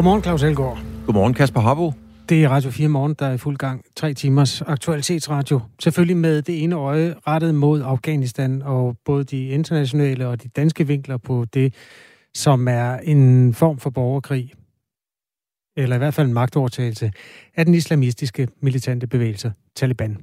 Godmorgen, Claus Elgaard. Godmorgen, Kasper Harbo. Det er Radio 4 Morgen, der er i fuld gang. Tre timers aktualitetsradio. Selvfølgelig med det ene øje rettet mod Afghanistan og både de internationale og de danske vinkler på det, som er en form for borgerkrig. Eller i hvert fald en magtovertagelse af den islamistiske militante bevægelse, Taliban.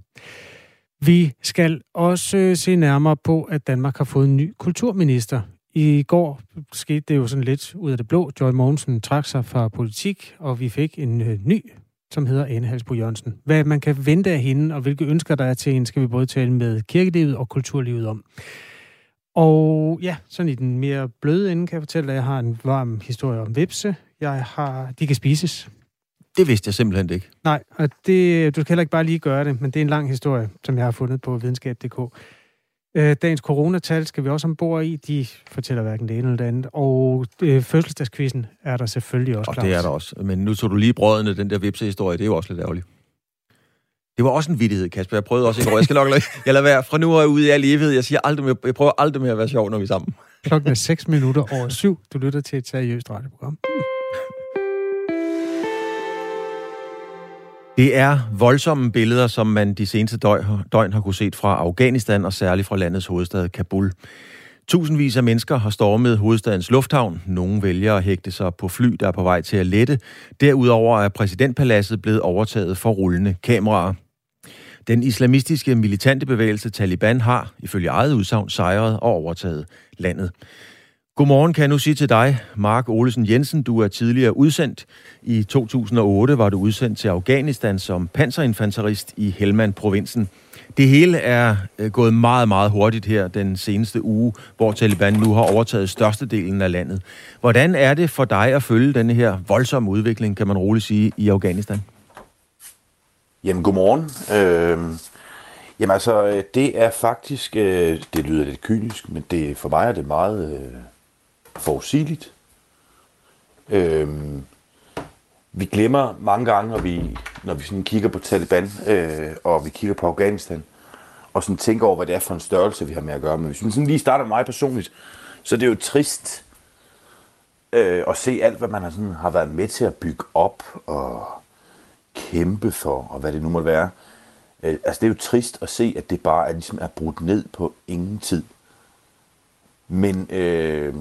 Vi skal også se nærmere på, at Danmark har fået en ny kulturminister. I går skete det jo sådan lidt ud af det blå. Joy Mogensen trak sig fra politik, og vi fik en øh, ny, som hedder Ane Halsbo Jørgensen. Hvad man kan vente af hende, og hvilke ønsker der er til hende, skal vi både tale med kirkelivet og kulturlivet om. Og ja, sådan i den mere bløde ende kan jeg fortælle, at jeg har en varm historie om vipse. Jeg har, de kan spises. Det vidste jeg simpelthen ikke. Nej, og det, du skal heller ikke bare lige gøre det, men det er en lang historie, som jeg har fundet på videnskab.dk. Øh, dagens coronatal skal vi også ombord i. De fortæller hverken det ene eller det andet. Og øh, fødselsdagskvisten er der selvfølgelig også, Og det er der også. Men nu tog du lige brødene, den der vipse-historie. Det er jo også lidt ærgerligt. Det var også en vittighed, Kasper. Jeg prøvede også i går. Jeg skal nok lade, jeg lader være. Fra nu af ude i al evighed. Jeg, siger aldrig mere, jeg prøver aldrig mere at være sjov, når vi er sammen. Klokken er 6 minutter over syv. Du lytter til et seriøst radioprogram. Det er voldsomme billeder, som man de seneste døgn, har kunne set fra Afghanistan og særligt fra landets hovedstad Kabul. Tusindvis af mennesker har stormet hovedstadens lufthavn. Nogle vælger at hægte sig på fly, der er på vej til at lette. Derudover er præsidentpaladset blevet overtaget for rullende kameraer. Den islamistiske militante bevægelse Taliban har, ifølge eget udsagn, sejret og overtaget landet. Godmorgen kan jeg nu sige til dig, Mark Olesen Jensen. Du er tidligere udsendt. I 2008 var du udsendt til Afghanistan som panserinfanterist i Helmand-provinsen. Det hele er øh, gået meget, meget hurtigt her den seneste uge, hvor Taliban nu har overtaget størstedelen af landet. Hvordan er det for dig at følge denne her voldsomme udvikling, kan man roligt sige, i Afghanistan? Jamen, godmorgen. Øh, jamen altså, øh, det er faktisk, øh, det lyder lidt kynisk, men det, for mig er det meget øh, forudsigeligt. Øh, vi glemmer mange gange, når vi, når vi sådan kigger på Taliban, øh, og vi kigger på Afghanistan, og sådan tænker over, hvad det er for en størrelse, vi har med at gøre. Men hvis vi sådan lige starter med mig personligt, så det er det jo trist øh, at se alt, hvad man har, sådan, har været med til at bygge op og kæmpe for, og hvad det nu måtte være. Øh, altså det er jo trist at se, at det bare er, ligesom er brudt ned på ingen tid. Men øh,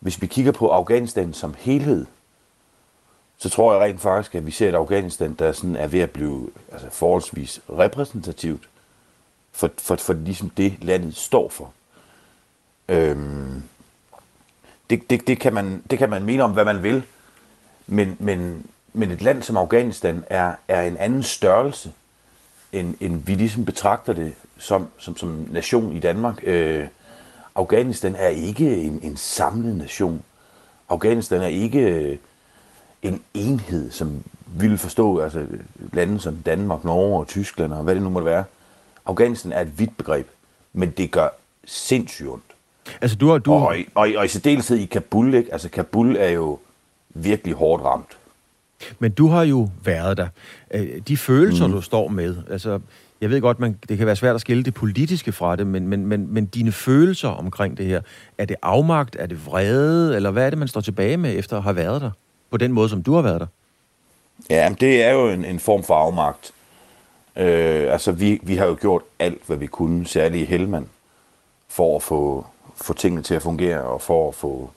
hvis vi kigger på Afghanistan som helhed, så tror jeg rent faktisk, at vi ser et Afghanistan, der sådan er ved at blive altså forholdsvis repræsentativt for, for, for ligesom det, landet står for. Øhm, det, det, det, kan man, det kan man mene om, hvad man vil, men, men, men et land som Afghanistan er, er en anden størrelse, end, end vi ligesom betragter det som, som, som nation i Danmark. Øh, Afghanistan er ikke en, en samlet nation. Afghanistan er ikke en enhed, som vi vil forstå, altså lande som Danmark, Norge og Tyskland og hvad det nu måtte være. Afghanistan er et vidt begreb, men det gør sindssygt ondt. Altså, du har... Du... Og, og, og, og i særdeleshed i Kabul, ikke? Altså, Kabul er jo virkelig hårdt ramt. Men du har jo været der. De følelser, mm. du står med, altså, jeg ved godt, man, det kan være svært at skille det politiske fra det, men, men, men, men dine følelser omkring det her, er det afmagt, er det vrede, eller hvad er det, man står tilbage med efter at have været der? På den måde, som du har været der? Ja, det er jo en, en form for afmagt. Øh, altså, vi, vi har jo gjort alt, hvad vi kunne, særligt i Helmand, for at få, få tingene til at fungere, og for at få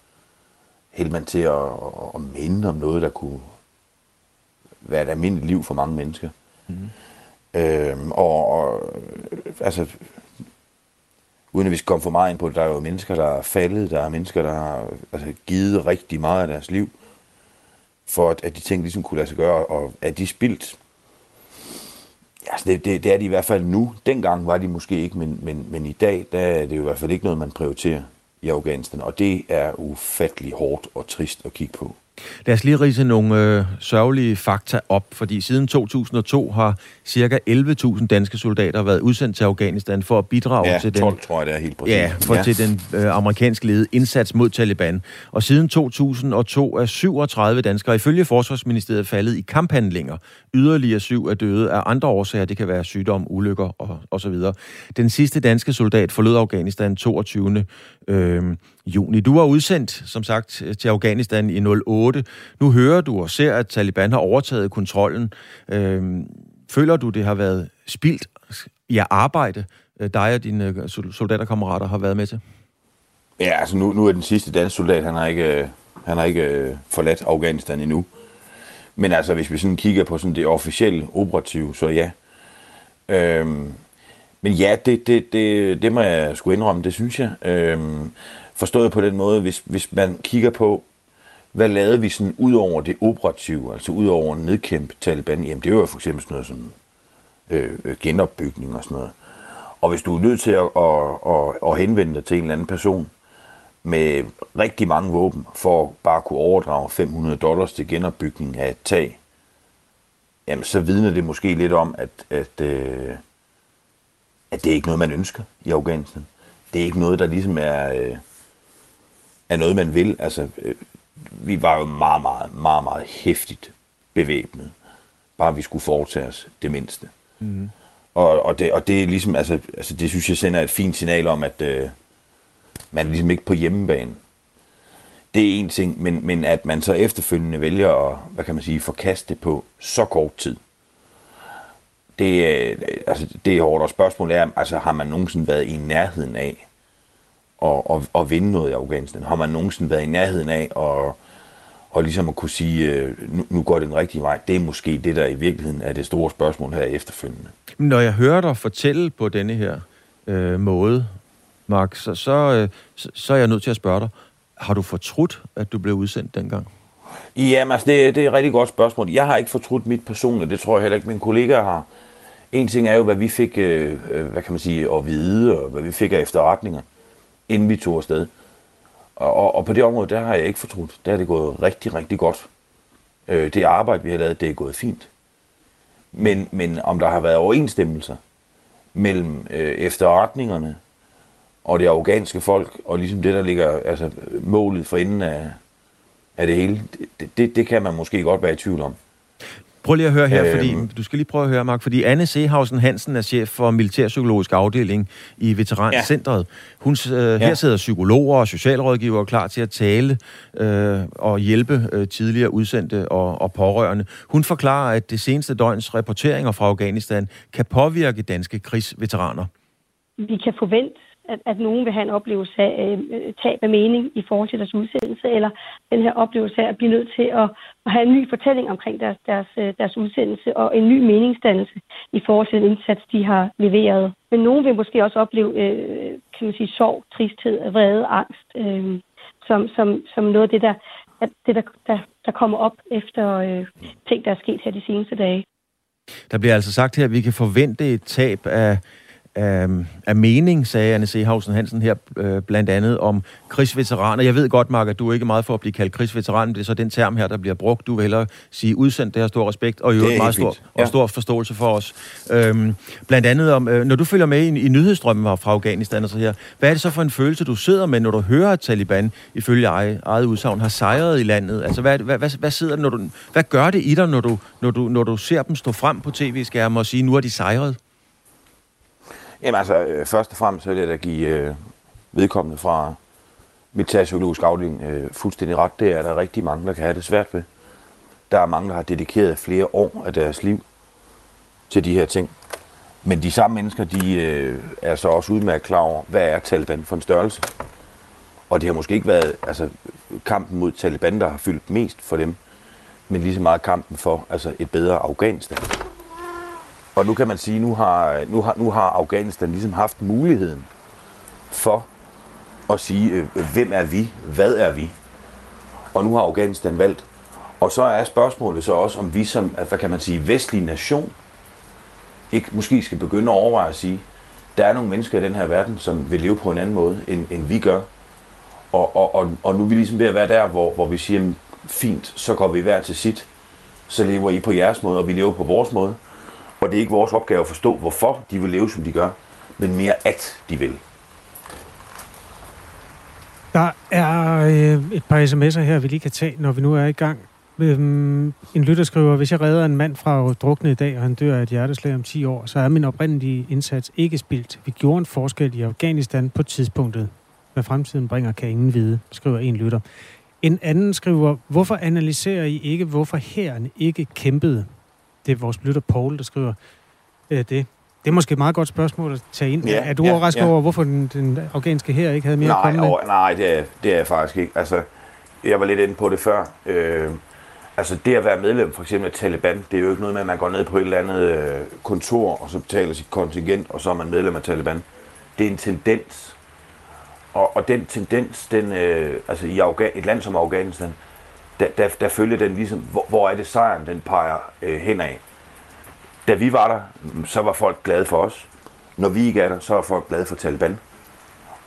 Helmand til at, at minde om noget, der kunne være et almindeligt liv for mange mennesker. Mm. Øhm, og, og altså, uden at vi skal komme for meget ind på det, der er jo mennesker, der er faldet, der er mennesker, der har altså, givet rigtig meget af deres liv, for at, at de ting ligesom kunne lade sig gøre, og at de spildt. Altså det, det, det er de i hvert fald nu. Dengang var de måske ikke, men, men, men i dag, der er det jo i hvert fald ikke noget, man prioriterer i Afghanistan, og det er ufattelig hårdt og trist at kigge på. Lad os lige rise nogle øh, sørgelige fakta op, fordi siden 2002 har ca. 11.000 danske soldater været udsendt til Afghanistan for at bidrage ja, til 12, den, tror jeg, det er helt præcis. ja, for ja. til den øh, amerikansk ledede indsats mod Taliban. Og siden 2002 er 37 danskere ifølge Forsvarsministeriet faldet i kamphandlinger. Yderligere syv er døde af andre årsager. Det kan være sygdom, ulykker og, og så videre. Den sidste danske soldat forlod Afghanistan 22. Øh, juni. Du var udsendt, som sagt, til Afghanistan i 08 2008. Nu hører du og ser, at Taliban har overtaget kontrollen. Øh, føler du, det har været spildt i arbejde, øh, dig og dine øh, soldaterkammerater har været med til? Ja, altså nu, nu er den sidste danske soldat, han har ikke, øh, han har ikke forladt Afghanistan endnu. Men altså, hvis vi sådan kigger på sådan det officielle operative, så ja. Øhm, men ja, det, det, det, det må jeg sgu indrømme, det synes jeg. Øhm, forstået på den måde, hvis, hvis man kigger på, hvad lavede vi sådan ud over det operative, altså ud over nedkæmpe Taliban, jamen det var for eksempel sådan noget som øh, øh, genopbygning og sådan noget. Og hvis du er nødt til at, at, at, at henvende dig til en eller anden person med rigtig mange våben, for bare kunne overdrage 500 dollars til genopbygning af et tag, jamen så vidner det måske lidt om, at, at, øh, at det er ikke noget, man ønsker i Afghanistan. Det er ikke noget, der ligesom er, øh, er noget, man vil. Altså, øh, vi var jo meget, meget, meget, meget hæftigt bevæbnet. Bare vi skulle foretage os det mindste. Mm. Og, og, det, og det er ligesom, altså, altså, det synes jeg sender et fint signal om, at øh, man er ligesom ikke på hjemmebane. Det er en ting, men, men at man så efterfølgende vælger at, hvad kan man sige, forkaste det på så kort tid. Det, øh, altså, det er hårdt, og spørgsmålet er, altså, har man nogensinde været i nærheden af at, at, at vinde noget i Afghanistan? Har man nogensinde været i nærheden af at, og ligesom at kunne sige, øh, nu, nu går det den rigtige vej? Det er måske det, der i virkeligheden er det store spørgsmål her efterfølgende. Når jeg hører dig fortælle på denne her øh, måde, Mark, så, så, øh, så, er jeg nødt til at spørge dig, har du fortrudt, at du blev udsendt dengang? Jamen, altså, det, det er et rigtig godt spørgsmål. Jeg har ikke fortrudt mit personligt, det tror jeg heller ikke, mine kollegaer har. En ting er jo, hvad vi fik, øh, øh, hvad kan man sige, at vide, og hvad vi fik af efterretninger, inden vi tog afsted. Og, og, og på det område, der har jeg ikke fortrudt. Der er det gået rigtig, rigtig godt. Øh, det arbejde, vi har lavet, det er gået fint. Men, men om der har været overensstemmelser mellem øh, efterretningerne og det afghanske folk, og ligesom det, der ligger altså, målet for enden af, af det hele, det, det, det kan man måske godt være i tvivl om. Prøv lige at høre her, fordi øhm, du skal lige prøve at høre, Mark, fordi Anne Sehausen Hansen er chef for Militærpsykologisk Afdeling i Veterancentret. Hun, øh, ja. Her sidder psykologer og socialrådgivere klar til at tale øh, og hjælpe øh, tidligere udsendte og, og pårørende. Hun forklarer, at det seneste døgns rapporteringer fra Afghanistan kan påvirke danske krigsveteraner. Vi kan forvente at, at nogen vil have en oplevelse af øh, øh, tab af mening i forhold til deres udsendelse, eller den her oplevelse af at blive nødt til at, at have en ny fortælling omkring deres, deres, øh, deres udsendelse, og en ny meningsdannelse i forhold til den indsats, de har leveret. Men nogen vil måske også opleve, øh, kan man sige, sorg, tristhed, vrede, angst, øh, som, som, som noget af det, der, at det, der, der, der kommer op efter øh, ting, der er sket her de seneste dage. Der bliver altså sagt her, at vi kan forvente et tab af af, af mening, sagde Anne Sehausen Hansen her, øh, blandt andet om krigsveteraner. Jeg ved godt, Mark, at du er ikke meget for at blive kaldt krigsveteran, men det er så den term her, der bliver brugt. Du vil hellere sige udsendt, det har stor respekt, og jo meget stor, ja. og stor forståelse for os. Øhm, blandt andet om, øh, når du følger med i, i nyhedsstrømmen fra Afghanistan og så her, hvad er det så for en følelse, du sidder med, når du hører, at Taliban, ifølge eget, eget udsagn, har sejret i landet? Altså, hvad, hvad, hvad, hvad, sidder, når du, hvad gør det i dig, når du, når, du, når du ser dem stå frem på tv-skærmen og sige, nu er de sejret? Jamen altså, øh, først og fremmest vil jeg da give øh, vedkommende fra militærpsykologisk afdeling øh, fuldstændig ret. Det er der rigtig mange, der kan have det svært ved. Der er mange, der har dedikeret flere år af deres liv til de her ting. Men de samme mennesker, de øh, er så også udmærket klar over, hvad er Taliban for en størrelse. Og det har måske ikke været altså, kampen mod Taliban, der har fyldt mest for dem, men lige så meget kampen for altså, et bedre Afghanistan. Og nu kan man sige, nu har, nu har, nu har Afghanistan ligesom haft muligheden for at sige, øh, øh, hvem er vi, hvad er vi? Og nu har Afghanistan valgt. Og så er spørgsmålet så også, om vi som, hvad kan man sige, vestlig nation, ikke måske skal begynde at overveje at sige, der er nogle mennesker i den her verden, som vil leve på en anden måde, end, end vi gør. Og, og, og, og nu er vi ligesom ved at være der, hvor, hvor vi siger, fint, så går vi hver til sit. Så lever I på jeres måde, og vi lever på vores måde. Og det er ikke vores opgave at forstå, hvorfor de vil leve, som de gør, men mere at de vil. Der er øh, et par sms'er her, vi lige kan tage, når vi nu er i gang. Øhm, en lytter skriver, hvis jeg redder en mand fra at drukne i dag, og han dør af et hjerteslag om 10 år, så er min oprindelige indsats ikke spildt. Vi gjorde en forskel i Afghanistan på tidspunktet. Hvad fremtiden bringer, kan ingen vide, skriver en lytter. En anden skriver, hvorfor analyserer I ikke, hvorfor hæren ikke kæmpede? Det er vores lytter Paul, der skriver øh, det. Det er måske et meget godt spørgsmål at tage ind. Ja, er du ja, overrasket ja. over, hvorfor den, den afghanske her ikke havde mere nej, at komme med? Nej, det er, det er jeg faktisk ikke. Altså, jeg var lidt inde på det før. Øh, altså, det at være medlem for eksempel af Taliban, det er jo ikke noget med, at man går ned på et eller andet øh, kontor, og så betaler sit kontingent, og så er man medlem af Taliban. Det er en tendens. Og, og den tendens, den, øh, altså i Afga- et land som Afghanistan, der, der, der følger den ligesom, hvor, hvor er det sejren, den peger øh, henad. Da vi var der, så var folk glade for os. Når vi ikke er der, så er folk glade for Taliban.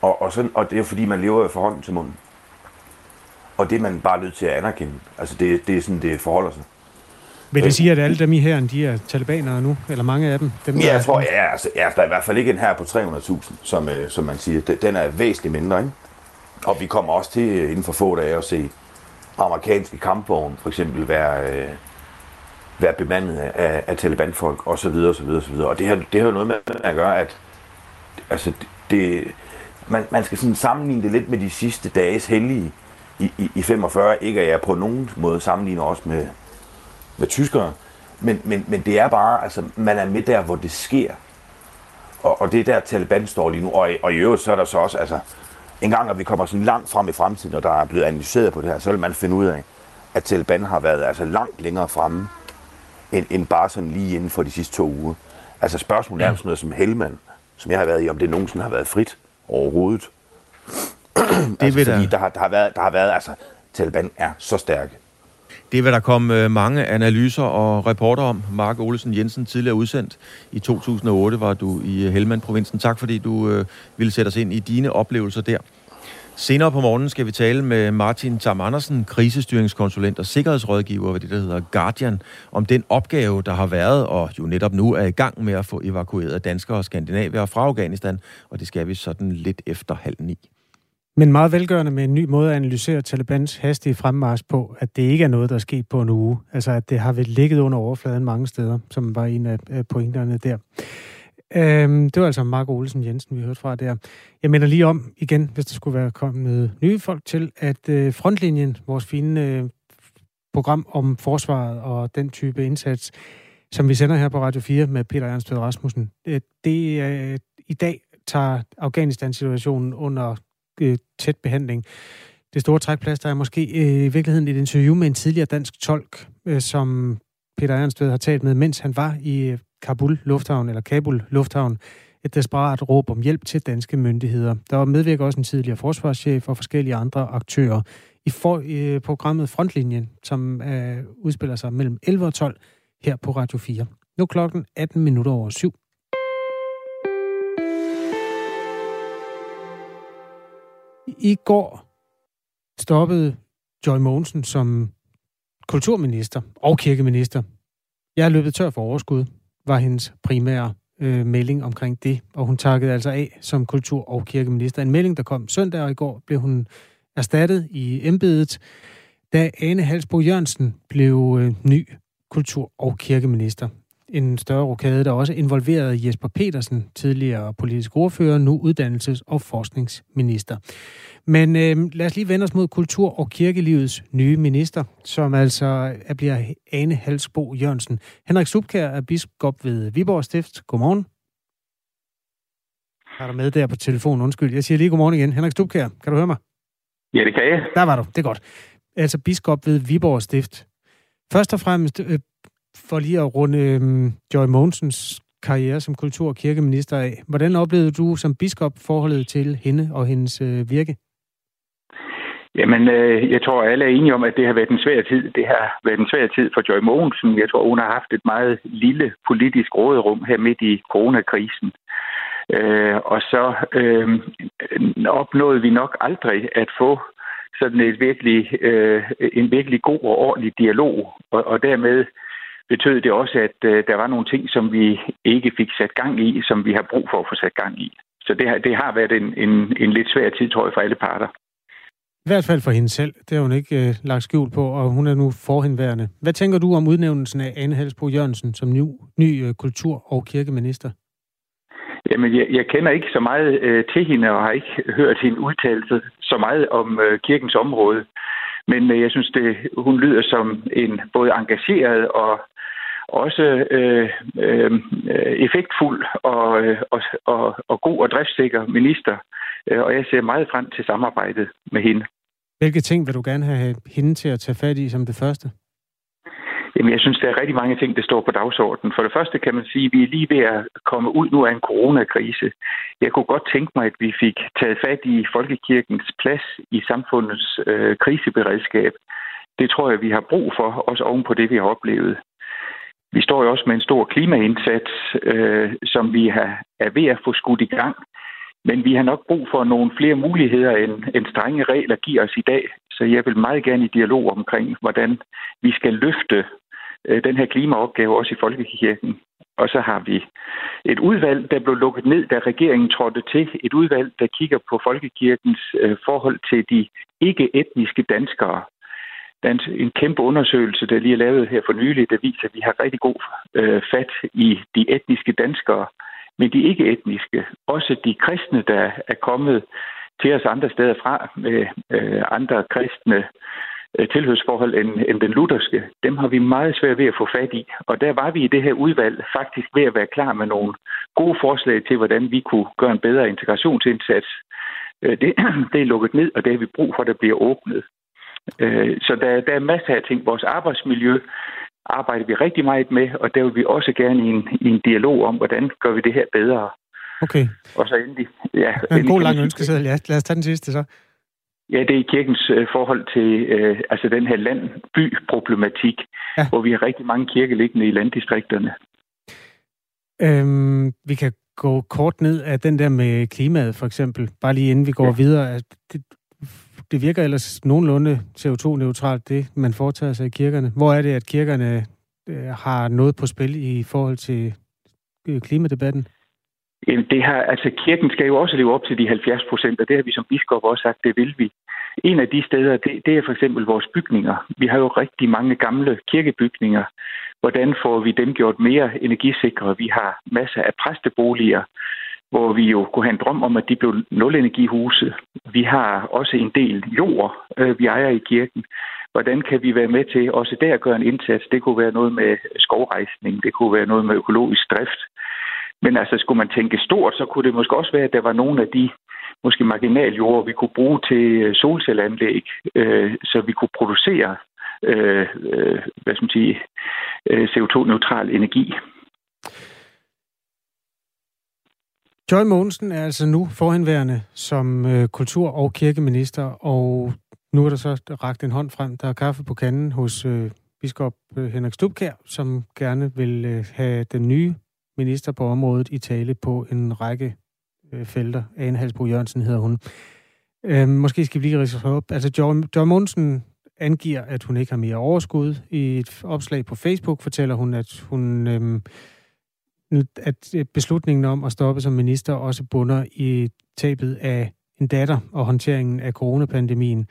Og, og, sådan, og det er fordi, man lever jo for hånden til munden. Og det er man bare nødt til at anerkende. Altså det, det er sådan, det forholder sig. Vil det sige, at alle dem i her, de er talibanere nu? Eller mange af dem? dem ja, jeg tror, ja, altså, ja, der er i hvert fald ikke en her på 300.000, som, øh, som man siger. Den er væsentligt mindre, ikke? Og vi kommer også til inden for få dage at se amerikanske kampvogne for eksempel være, øh, være bemandet af, af talibanfolk osv. og så videre, så videre, så videre. Og det har, det har jo noget med at gøre, at altså, det, man, man skal sådan sammenligne det lidt med de sidste dages hellige i, i, i 45. Ikke at jeg på nogen måde sammenligner også med, med tyskere, men, men, men det er bare, altså, man er med der, hvor det sker. Og, og det er der, Taliban står lige nu. Og, og i øvrigt, så er der så også, altså, en gang, når vi kommer sådan langt frem i fremtiden, og der er blevet analyseret på det her, så vil man finde ud af, at Taliban har været altså langt længere fremme, end, end bare sådan lige inden for de sidste to uger. Altså spørgsmålet er sådan noget som Helman, som jeg har været i, om det nogensinde har været frit overhovedet. Det altså, fordi der... Der, har, der, har været, der har været, altså, Taliban er så stærke. Det vil der komme øh, mange analyser og rapporter om. Mark Olesen Jensen, tidligere udsendt. I 2008 var du i øh, Helmand-provinsen. Tak fordi du øh, ville sætte os ind i dine oplevelser der. Senere på morgenen skal vi tale med Martin Tam Andersen, krisestyringskonsulent og sikkerhedsrådgiver ved det, der hedder Guardian, om den opgave, der har været og jo netop nu er i gang med at få evakueret danskere og skandinavier fra Afghanistan, og det skal vi sådan lidt efter halv ni. Men meget velgørende med en ny måde at analysere Talibans hastige fremmars på, at det ikke er noget, der er sket på en uge. Altså, at det har vel ligget under overfladen mange steder, som var en af pointerne der. Øhm, det var altså Mark Olsen Jensen, vi hørte fra der. Jeg minder lige om igen, hvis der skulle være kommet nye folk til, at øh, Frontlinjen, vores fine øh, program om forsvaret og den type indsats, som vi sender her på Radio 4 med Peter Ernst Rasmussen, øh, det øh, i dag tager Afghanistan-situationen under øh, tæt behandling. Det store trækplads, er måske øh, i virkeligheden et interview med en tidligere dansk tolk, øh, som Peter Ernstved har talt med, mens han var i øh, Kabul Lufthavn, eller Kabul Lufthavn, et desperat råb om hjælp til danske myndigheder. Der var medvirker også en tidligere forsvarschef og forskellige andre aktører i for, øh, programmet Frontlinjen, som øh, udspiller sig mellem 11 og 12 her på Radio 4. Nu klokken 18 minutter over 7. I går stoppede Joy Mogensen som kulturminister og kirkeminister. Jeg er løbet tør for overskud, var hendes primære øh, melding omkring det, og hun takkede altså af som kultur- og kirkeminister. En melding, der kom søndag, og i går blev hun erstattet i embedet, da Ane Halsbo Jørgensen blev øh, ny kultur- og kirkeminister en større rokade, der også involverede Jesper Petersen, tidligere politisk ordfører, nu uddannelses- og forskningsminister. Men øh, lad os lige vende os mod kultur- og kirkelivets nye minister, som altså bliver Ane Halsbo Jørgensen. Henrik Subkær er biskop ved Viborg Stift. Godmorgen. Er du med der på telefonen? Undskyld. Jeg siger lige godmorgen igen. Henrik Stubkær, kan du høre mig? Ja, det kan jeg. Der var du. Det er godt. Altså biskop ved Viborg Stift. Først og fremmest, øh, for lige at runde øhm, Joy Mogensens karriere som kultur- og kirkeminister af. Hvordan oplevede du som biskop forholdet til hende og hendes øh, virke? Jamen, øh, jeg tror, alle er enige om, at det har været en svær tid. Det har været en svær tid for Joy Mogensen. Jeg tror, hun har haft et meget lille politisk råderum her midt i coronakrisen. Øh, og så øh, opnåede vi nok aldrig at få sådan et virkelig, øh, en virkelig god og ordentlig dialog, og, og dermed betød det også, at øh, der var nogle ting, som vi ikke fik sat gang i, som vi har brug for at få sat gang i. Så det har, det har været en, en, en lidt svær tid, tror jeg, for alle parter. I hvert fald for hende selv. Det har hun ikke øh, lagt skjul på, og hun er nu forhenværende. Hvad tænker du om udnævnelsen af Anne Halsbro Jørgensen som ny, ny øh, kultur- og kirkeminister? Jamen, jeg, jeg kender ikke så meget øh, til hende, og har ikke hørt hende udtalelse så meget om øh, kirkens område. Men øh, jeg synes, det, hun lyder som en både engageret og også øh, øh, effektfuld og, øh, og, og, og god og driftssikker minister. Øh, og jeg ser meget frem til samarbejdet med hende. Hvilke ting vil du gerne have hende til at tage fat i som det første? Jamen, jeg synes, der er rigtig mange ting, der står på dagsordenen. For det første kan man sige, at vi er lige ved at komme ud nu af en coronakrise. Jeg kunne godt tænke mig, at vi fik taget fat i folkekirkens plads i samfundets øh, kriseberedskab. Det tror jeg, vi har brug for, også oven på det, vi har oplevet. Vi står jo også med en stor klimaindsats, øh, som vi har, er ved at få skudt i gang. Men vi har nok brug for nogle flere muligheder, end, end strenge regler giver os i dag. Så jeg vil meget gerne i dialog omkring, hvordan vi skal løfte øh, den her klimaopgave også i Folkekirken. Og så har vi et udvalg, der blev lukket ned, da regeringen trådte til. Et udvalg, der kigger på Folkekirkens øh, forhold til de ikke-etniske danskere. Der er en, en kæmpe undersøgelse, der lige er lavet her for nylig, der viser, at vi har rigtig god øh, fat i de etniske danskere, men de ikke-etniske, også de kristne, der er kommet til os andre steder fra med øh, andre kristne øh, tilhørsforhold end, end den lutherske, dem har vi meget svært ved at få fat i. Og der var vi i det her udvalg faktisk ved at være klar med nogle gode forslag til, hvordan vi kunne gøre en bedre integrationsindsats. Øh, det, det er lukket ned, og det har vi brug for, at der bliver åbnet. Øh, så der, der er masser af ting. Vores arbejdsmiljø arbejder vi rigtig meget med, og der vil vi også gerne i en, i en dialog om, hvordan gør vi det her bedre. Okay. Og så endelig... Ja, en endelig god lang ønskeseddel. Ja, lad os tage den sidste så. Ja, det er kirkens øh, forhold til øh, altså den her land-by-problematik, ja. hvor vi har rigtig mange kirker liggende i landdistrikterne. Øhm, vi kan gå kort ned af den der med klimaet, for eksempel. Bare lige inden vi går ja. videre. At det, det virker ellers nogenlunde CO2-neutralt, det man foretager sig i kirkerne. Hvor er det, at kirkerne øh, har noget på spil i forhold til øh, klimadebatten? Jamen, det har, altså, kirken skal jo også leve op til de 70 procent, og det har vi som biskop også sagt, det vil vi. En af de steder, det, det er for eksempel vores bygninger. Vi har jo rigtig mange gamle kirkebygninger. Hvordan får vi dem gjort mere energisikre? Vi har masser af præsteboliger, hvor vi jo kunne have en drøm om, at de blev nulenergihuse. Vi har også en del jord, øh, vi ejer i kirken. Hvordan kan vi være med til også der at gøre en indsats? Det kunne være noget med skovrejsning, det kunne være noget med økologisk drift. Men altså, skulle man tænke stort, så kunne det måske også være, at der var nogle af de måske marginaljord, vi kunne bruge til øh, solcelleanlæg, øh, så vi kunne producere øh, øh hvad skal man sige, øh, CO2-neutral energi. Joy Mogensen er altså nu forhenværende som øh, kultur- og kirkeminister, og nu er der så ragt en hånd frem. Der er kaffe på kanden hos øh, biskop øh, Henrik Stubkær, som gerne vil øh, have den nye minister på området i tale på en række øh, felter. Ane Halsbro Jørgensen hedder hun. Øh, måske skal vi lige rise op. Altså, Joy, Joy Mogensen angiver, at hun ikke har mere overskud. I et opslag på Facebook fortæller hun, at hun... Øh, at øh, beslutningen om at stoppe som minister også bunder i tabet af en datter og håndteringen af coronapandemien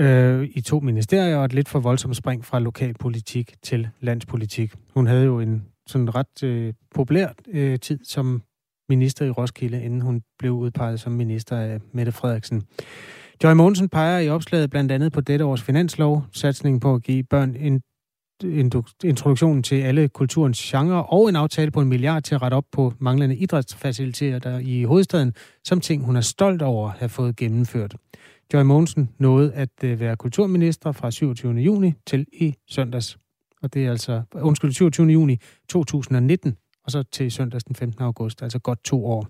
øh, i to ministerier og et lidt for voldsomt spring fra lokalpolitik til landspolitik. Hun havde jo en sådan ret øh, populær øh, tid som minister i Roskilde, inden hun blev udpeget som minister af Mette Frederiksen. Joy Mogensen peger i opslaget blandt andet på dette års finanslov, satsningen på at give børn en introduktionen til alle kulturens genre og en aftale på en milliard til at rette op på manglende idrætsfaciliteter der i hovedstaden, som ting, hun er stolt over at have fået gennemført. Joy Mogensen nåede at øh, være kulturminister fra 27. juni til i søndags. Og det er altså, undskyld, 27. juni 2019, og så til søndags den 15. august, altså godt to år.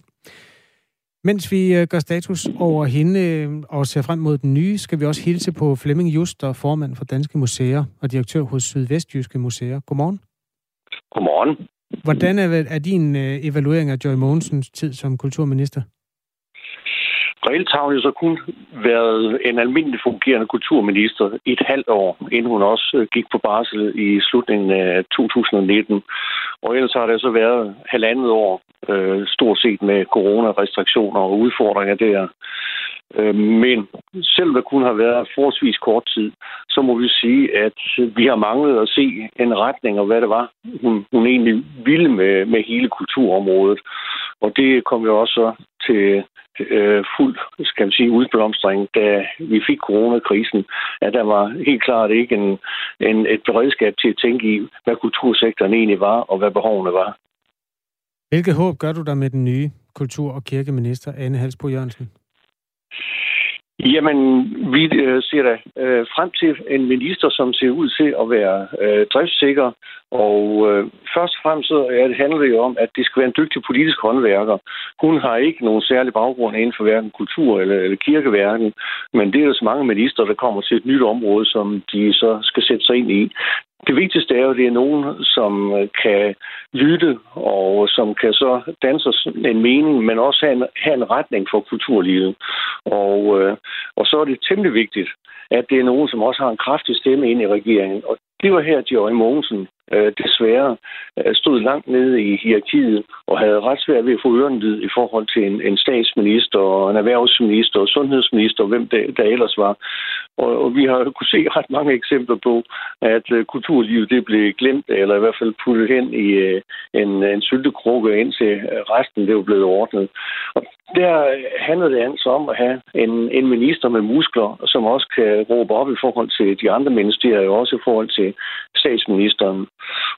Mens vi øh, gør status over hende øh, og ser frem mod den nye, skal vi også hilse på Flemming Juster, formand for Danske Museer og direktør hos Sydvestjyske Museer. Godmorgen. Godmorgen. Hvordan er, er din øh, evaluering af Joy Mogensens tid som kulturminister? Reelt har hun jo så kun været en almindelig fungerende kulturminister i et halvt år, inden hun også øh, gik på barsel i slutningen af 2019. Og ellers har det så været halvandet år, øh, stort set med coronarestriktioner og udfordringer der. Øh, men selvom det kun har været forholdsvis kort tid, så må vi sige, at vi har manglet at se en retning og hvad det var, hun, hun egentlig ville med, med hele kulturområdet. Og det kom jo også til øh, fuld, skal man sige, udblomstring, da vi fik coronakrisen, at der var helt klart ikke en, en, et beredskab til at tænke i, hvad kultursektoren egentlig var, og hvad behovene var. Hvilket håb gør du der med den nye kultur- og kirkeminister, Anne Halsbo Jørgensen? Jamen, vi øh, ser da øh, frem til en minister, som ser ud til at være øh, driftssikker. Og øh, først og fremmest er det, handler det jo om, at det skal være en dygtig politisk håndværker. Hun har ikke nogen særlig baggrund inden for hverken kultur- eller, eller kirkeverden, men det er der så mange minister, der kommer til et nyt område, som de så skal sætte sig ind i. Det vigtigste er jo, at det er nogen, som øh, kan lytte, og som kan så danse en mening, men også have en, have en retning for kulturlivet. Og, øh, og så er det temmelig vigtigt, at det er nogen, som også har en kraftig stemme ind i regeringen. Og det var her, Georg Mogensen øh, desværre øh, stod langt nede i hierarkiet og havde ret svært ved at få ørenlyd i forhold til en, en statsminister og en erhvervsminister og sundhedsminister og hvem der, der ellers var. Og, og vi har kunne se ret mange eksempler på, at øh, kulturlivet det blev glemt, eller i hvert fald puttet hen i øh, en, en syltekrukke, indtil resten det var blevet ordnet. Og der handler det altså om at have en, en minister med muskler, som også kan råbe op i forhold til de andre ministerier, og også i forhold til statsministeren.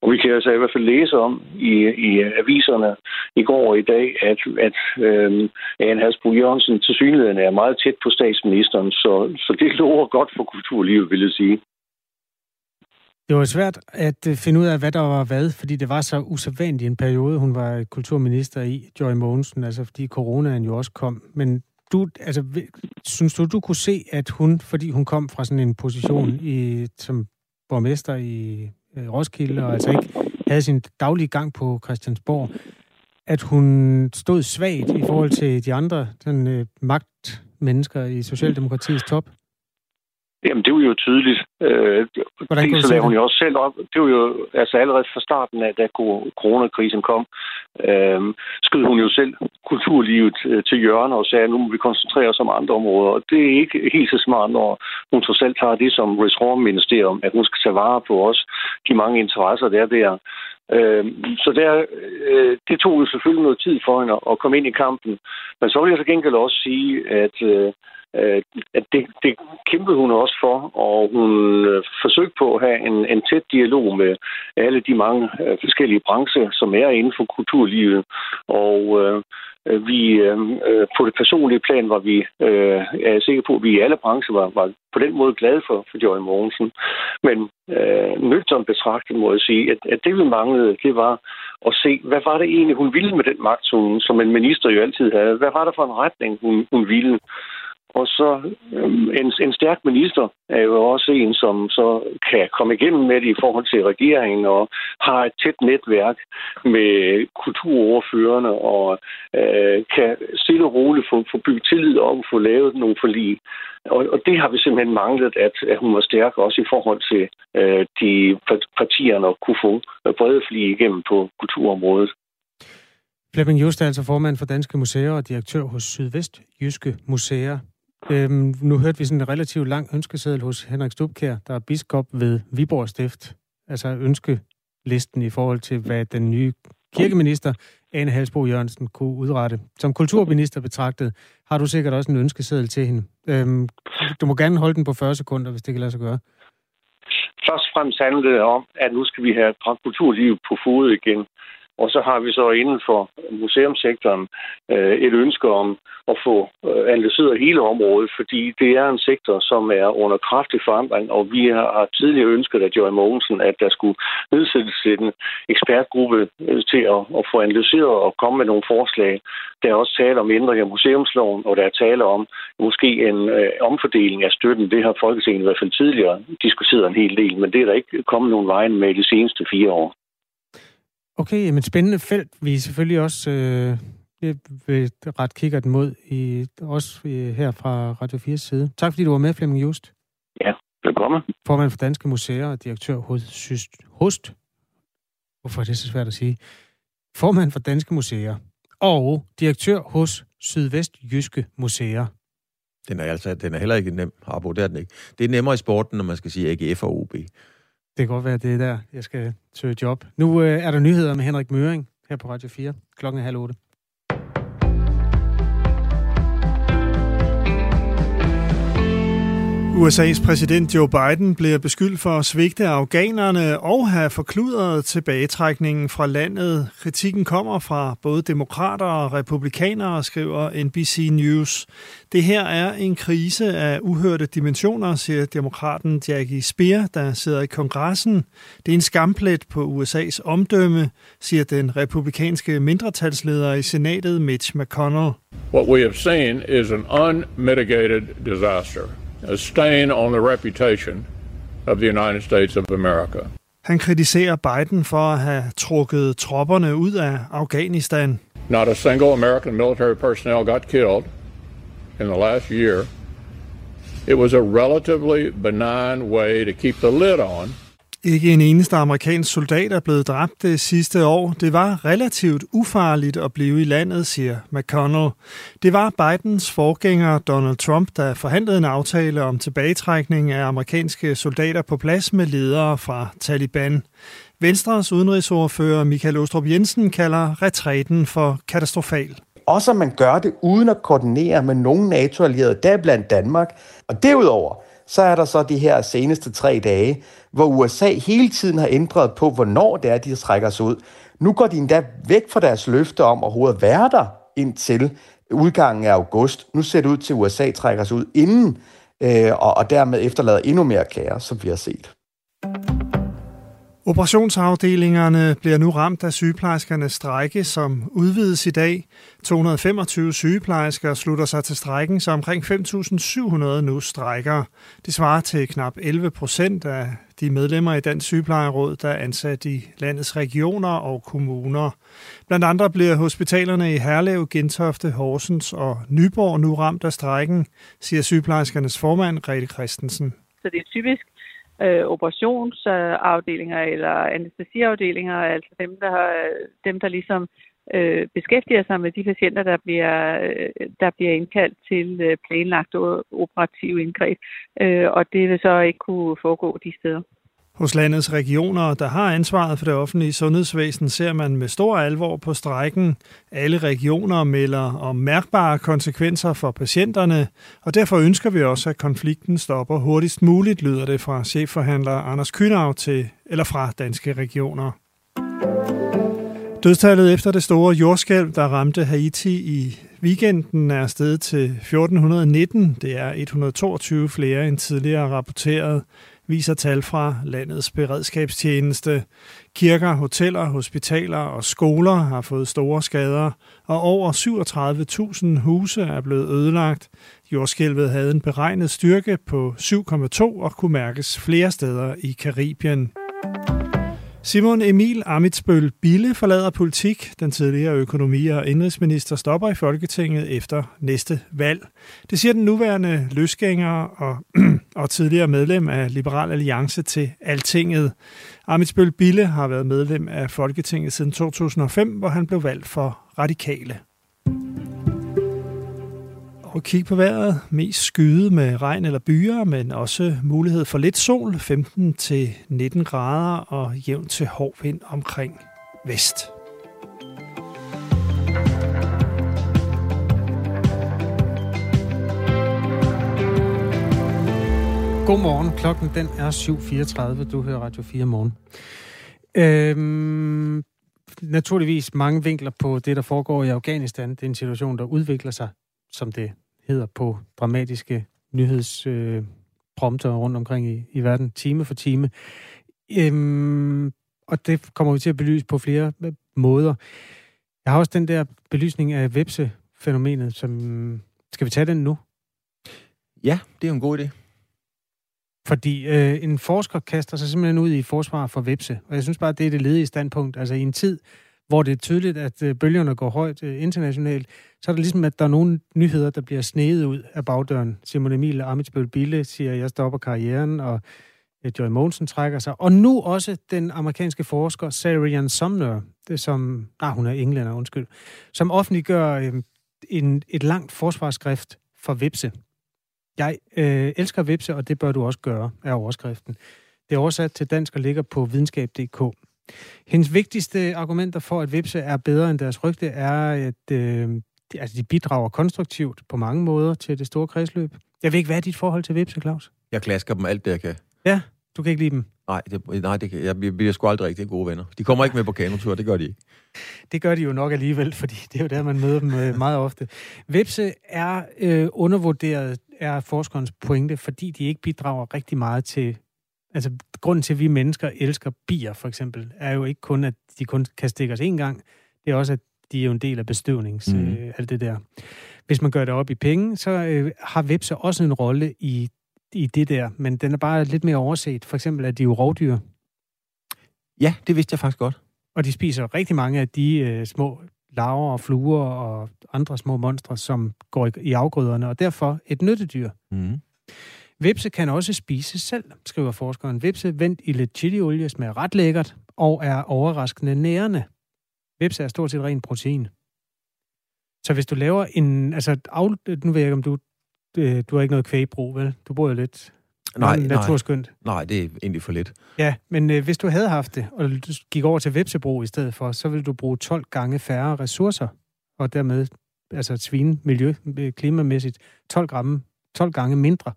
Og vi kan altså i hvert fald læse om i, i aviserne i går og i dag, at, at øhm, Anne Hasbro Jørgensen til synligheden er meget tæt på statsministeren, så, så det lover godt for kulturlivet, vil jeg sige. Det var svært at øh, finde ud af, hvad der var hvad, fordi det var så usædvanligt en periode, hun var kulturminister i, Joy Mogensen, altså fordi coronaen jo også kom. Men du, altså, synes du, du kunne se, at hun, fordi hun kom fra sådan en position i, som borgmester i øh, Roskilde, og altså ikke havde sin daglige gang på Christiansborg, at hun stod svagt i forhold til de andre sådan, øh, magtmennesker i Socialdemokratiets top? Jamen, det var jo tydeligt. Øh, Hvordan det, så lavede hun jo også selv op. Det var jo altså allerede fra starten af, da coronakrisen kom, øh, skød hun jo selv kulturlivet øh, til hjørne og sagde, at nu må vi koncentrere os om andre områder. Og det er ikke helt så smart, når hun trods alt tager det som ressortministerium, at hun skal tage vare på os, de mange interesser, der er der. Øh, så der, øh, det tog jo selvfølgelig noget tid for hende at komme ind i kampen. Men så vil jeg så gengæld også sige, at øh, at det, det kæmpede hun også for, og hun øh, forsøgte på at have en, en tæt dialog med alle de mange øh, forskellige brancher, som er inden for kulturlivet. Og øh, Øh, vi øh, øh, på det personlige plan var vi, øh, er jeg sikker på, at vi i alle brancher var, var på den måde glade for, for Joy Mogensen. Men øh, nøgteren betragtet må jeg sige, at, at det vi manglede, det var at se, hvad var det egentlig, hun ville med den magt, som, som en minister jo altid havde. Hvad var der for en retning, hun, hun ville? Og så øhm, en, en stærk minister er jo også en, som så kan komme igennem med det i forhold til regeringen og har et tæt netværk med kulturordførende og øh, kan stille og roligt få, få bygget tillid op og få lavet nogle forlig. Og, og det har vi simpelthen manglet, at, at hun var stærk også i forhold til øh, de partierne og kunne få brede forlig igennem på kulturområdet. Flemming Just er altså formand for Danske Museer og direktør hos Sydvest Jyske Museer. Øhm, nu hørte vi sådan en relativt lang ønskeseddel hos Henrik Stubkær, der er biskop ved Viborg Stift. Altså ønskelisten i forhold til, hvad den nye kirkeminister, Anne Halsbo Jørgensen, kunne udrette. Som kulturminister betragtet, har du sikkert også en ønskeseddel til hende. Øhm, du må gerne holde den på 40 sekunder, hvis det kan lade sig gøre. Først og fremmest handler det om, at nu skal vi have kulturlivet på fod igen. Og så har vi så inden for museumssektoren øh, et ønske om at få øh, analyseret hele området, fordi det er en sektor, som er under kraftig forandring, og vi har tidligere ønsket af Joy Mogensen, at der skulle nedsættes en ekspertgruppe øh, til at, at få analyseret og komme med nogle forslag. Der er også tale om ændring af museumsloven, og der er tale om måske en øh, omfordeling af støtten. Det har Folketinget i hvert fald tidligere diskuteret en hel del, men det er der ikke kommet nogen vejen med de seneste fire år. Okay, men spændende felt. Vi er selvfølgelig også øh, vil ret kigger den mod, i, også her fra Radio 4's side. Tak fordi du var med, Flemming Just. Ja, velkommen. Formand for Danske Museer og direktør hos Syst, Host. Hvorfor er det så svært at sige? Formand for Danske Museer og direktør hos Sydvest Jyske Museer. Den er, altså, den er heller ikke nem, Harbo, det er den ikke. Det er nemmere i sporten, når man skal sige AGF og OB. Det kan godt være, det er der, jeg skal søge job. Nu øh, er der nyheder med Henrik Møring her på Radio 4. Klokken er halv otte. USA's præsident Joe Biden bliver beskyldt for at svigte afghanerne og have forkludret tilbagetrækningen fra landet. Kritikken kommer fra både demokrater og republikanere, skriver NBC News. Det her er en krise af uhørte dimensioner, siger demokraten Jackie Speer, der sidder i kongressen. Det er en skamplet på USA's omdømme, siger den republikanske mindretalsleder i senatet Mitch McConnell. What we have seen is an unmitigated disaster a stain on the reputation of the United States of America. Han kritiserer Biden for at have trukket tropperne ud af Afghanistan. Not a single American military personnel got killed in the last year. It was a relatively benign way to keep the lid on ikke en eneste amerikansk soldat er blevet dræbt det sidste år. Det var relativt ufarligt at blive i landet, siger McConnell. Det var Bidens forgænger Donald Trump, der forhandlede en aftale om tilbagetrækning af amerikanske soldater på plads med ledere fra Taliban. Venstres udenrigsordfører Michael Ostrup Jensen kalder retræten for katastrofal. Også at man gør det uden at koordinere med nogen NATO-allierede, der blandt Danmark. Og derudover, så er der så de her seneste tre dage, hvor USA hele tiden har ændret på, hvornår det er, de trækker sig ud. Nu går de endda væk fra deres løfte om overhovedet at være der indtil udgangen af august. Nu ser det ud til, at USA trækker sig ud inden, øh, og, og dermed efterlader endnu mere kaos, som vi har set. Operationsafdelingerne bliver nu ramt af sygeplejerskernes strække, som udvides i dag. 225 sygeplejersker slutter sig til strækken, så omkring 5.700 nu strækker. Det svarer til knap 11 procent af de medlemmer i Dansk Sygeplejeråd, der er ansat i landets regioner og kommuner. Blandt andre bliver hospitalerne i Herlev, Gentofte, Horsens og Nyborg nu ramt af strækken, siger sygeplejerskernes formand, Grete Christensen. Så det er typisk øh, operationsafdelinger eller anestesiafdelinger, altså dem, der, dem, der ligesom øh, beskæftiger sig med de patienter, der bliver, øh, der bliver indkaldt til øh, planlagt operative indgreb, øh, og det vil så ikke kunne foregå de steder. Hos landets regioner, der har ansvaret for det offentlige sundhedsvæsen, ser man med stor alvor på strækken. Alle regioner melder om mærkbare konsekvenser for patienterne, og derfor ønsker vi også, at konflikten stopper hurtigst muligt, lyder det fra chefforhandler Anders Kynav til, eller fra Danske Regioner. Dødstallet efter det store jordskælv, der ramte Haiti i weekenden, er steget til 1419. Det er 122 flere end tidligere rapporteret viser tal fra landets beredskabstjeneste. Kirker, hoteller, hospitaler og skoler har fået store skader, og over 37.000 huse er blevet ødelagt. Jordskælvet havde en beregnet styrke på 7,2 og kunne mærkes flere steder i Karibien. Simon Emil Amitsbøl Bille forlader politik. Den tidligere økonomi- og indrigsminister stopper i Folketinget efter næste valg. Det siger den nuværende løsgænger og, og tidligere medlem af Liberal Alliance til Altinget. Amitsbøl Bille har været medlem af Folketinget siden 2005, hvor han blev valgt for Radikale og kigge på vejret. Mest skyde med regn eller byer, men også mulighed for lidt sol, 15 til 19 grader og jævn til hård vind omkring vest. Godmorgen. Klokken den er 7.34. Du hører Radio 4 morgen. Øhm, naturligvis mange vinkler på det, der foregår i Afghanistan. Det er en situation, der udvikler sig, som det hedder på dramatiske nyhedsprompter øh, rundt omkring i, i verden, time for time. Øhm, og det kommer vi til at belyse på flere øh, måder. Jeg har også den der belysning af vepse-fænomenet, som... Skal vi tage den nu? Ja, det er en god idé. Fordi øh, en forsker kaster sig simpelthen ud i forsvar for vepse, og jeg synes bare, det er det ledige standpunkt. Altså i en tid, hvor det er tydeligt, at øh, bølgerne går højt øh, internationalt, så er det ligesom, at der er nogle nyheder, der bliver snedet ud af bagdøren. Simon Emil Amitsbøl Bille siger, at jeg stopper karrieren, og øh, Joy Mogensen trækker sig. Og nu også den amerikanske forsker Sarian Sumner, det som, nej, hun er englænder, undskyld, som offentliggør øh, en, et langt forsvarsskrift for Vipse. Jeg øh, elsker Vipse, og det bør du også gøre, er overskriften. Det er oversat til dansk og ligger på videnskab.dk. Hendes vigtigste argumenter for, at Vipse er bedre end deres rygte, er, at øh, de, altså, de bidrager konstruktivt på mange måder til det store kredsløb. Jeg ved ikke, hvad er dit forhold til Vipse, Claus? Jeg klasker dem alt det, jeg kan. Ja, du kan ikke lide dem? Nej, det, nej det jeg, jeg bliver sgu aldrig rigtig gode venner. De kommer ikke med på kanotur, det gør de ikke. Det gør de jo nok alligevel, fordi det er jo der, man møder dem øh, meget ofte. Vipse er øh, undervurderet, er forskerens pointe, fordi de ikke bidrager rigtig meget til... Altså, grunden til, at vi mennesker elsker bier, for eksempel, er jo ikke kun, at de kun kan stikke os én gang. Det er også, at de er jo en del af bestøvnings, mm. øh, alt det der. Hvis man gør det op i penge, så øh, har vipse også en rolle i, i det der, men den er bare lidt mere overset. For eksempel er de jo rovdyr. Ja, det vidste jeg faktisk godt. Og de spiser rigtig mange af de øh, små larver og fluer og andre små monstre, som går i, i afgrøderne, og derfor et nyttedyr. Mm. Vipse kan også spise selv, skriver forskeren. Vipse vendt i lidt chiliolie smager ret lækkert og er overraskende nærende. Vipse er stort set ren protein. Så hvis du laver en... Altså, af, nu ved jeg ikke, om du... øh, Du har ikke noget kvægbrug, vel? Du bor jo lidt Nej, naturskyndt. Nej, nej, det er egentlig for lidt. Ja, men øh, hvis du havde haft det, og du gik over til vepsebrug i stedet for, så ville du bruge 12 gange færre ressourcer, og dermed altså svine miljø, øh, klimamæssigt 12, gram, 12 gange mindre,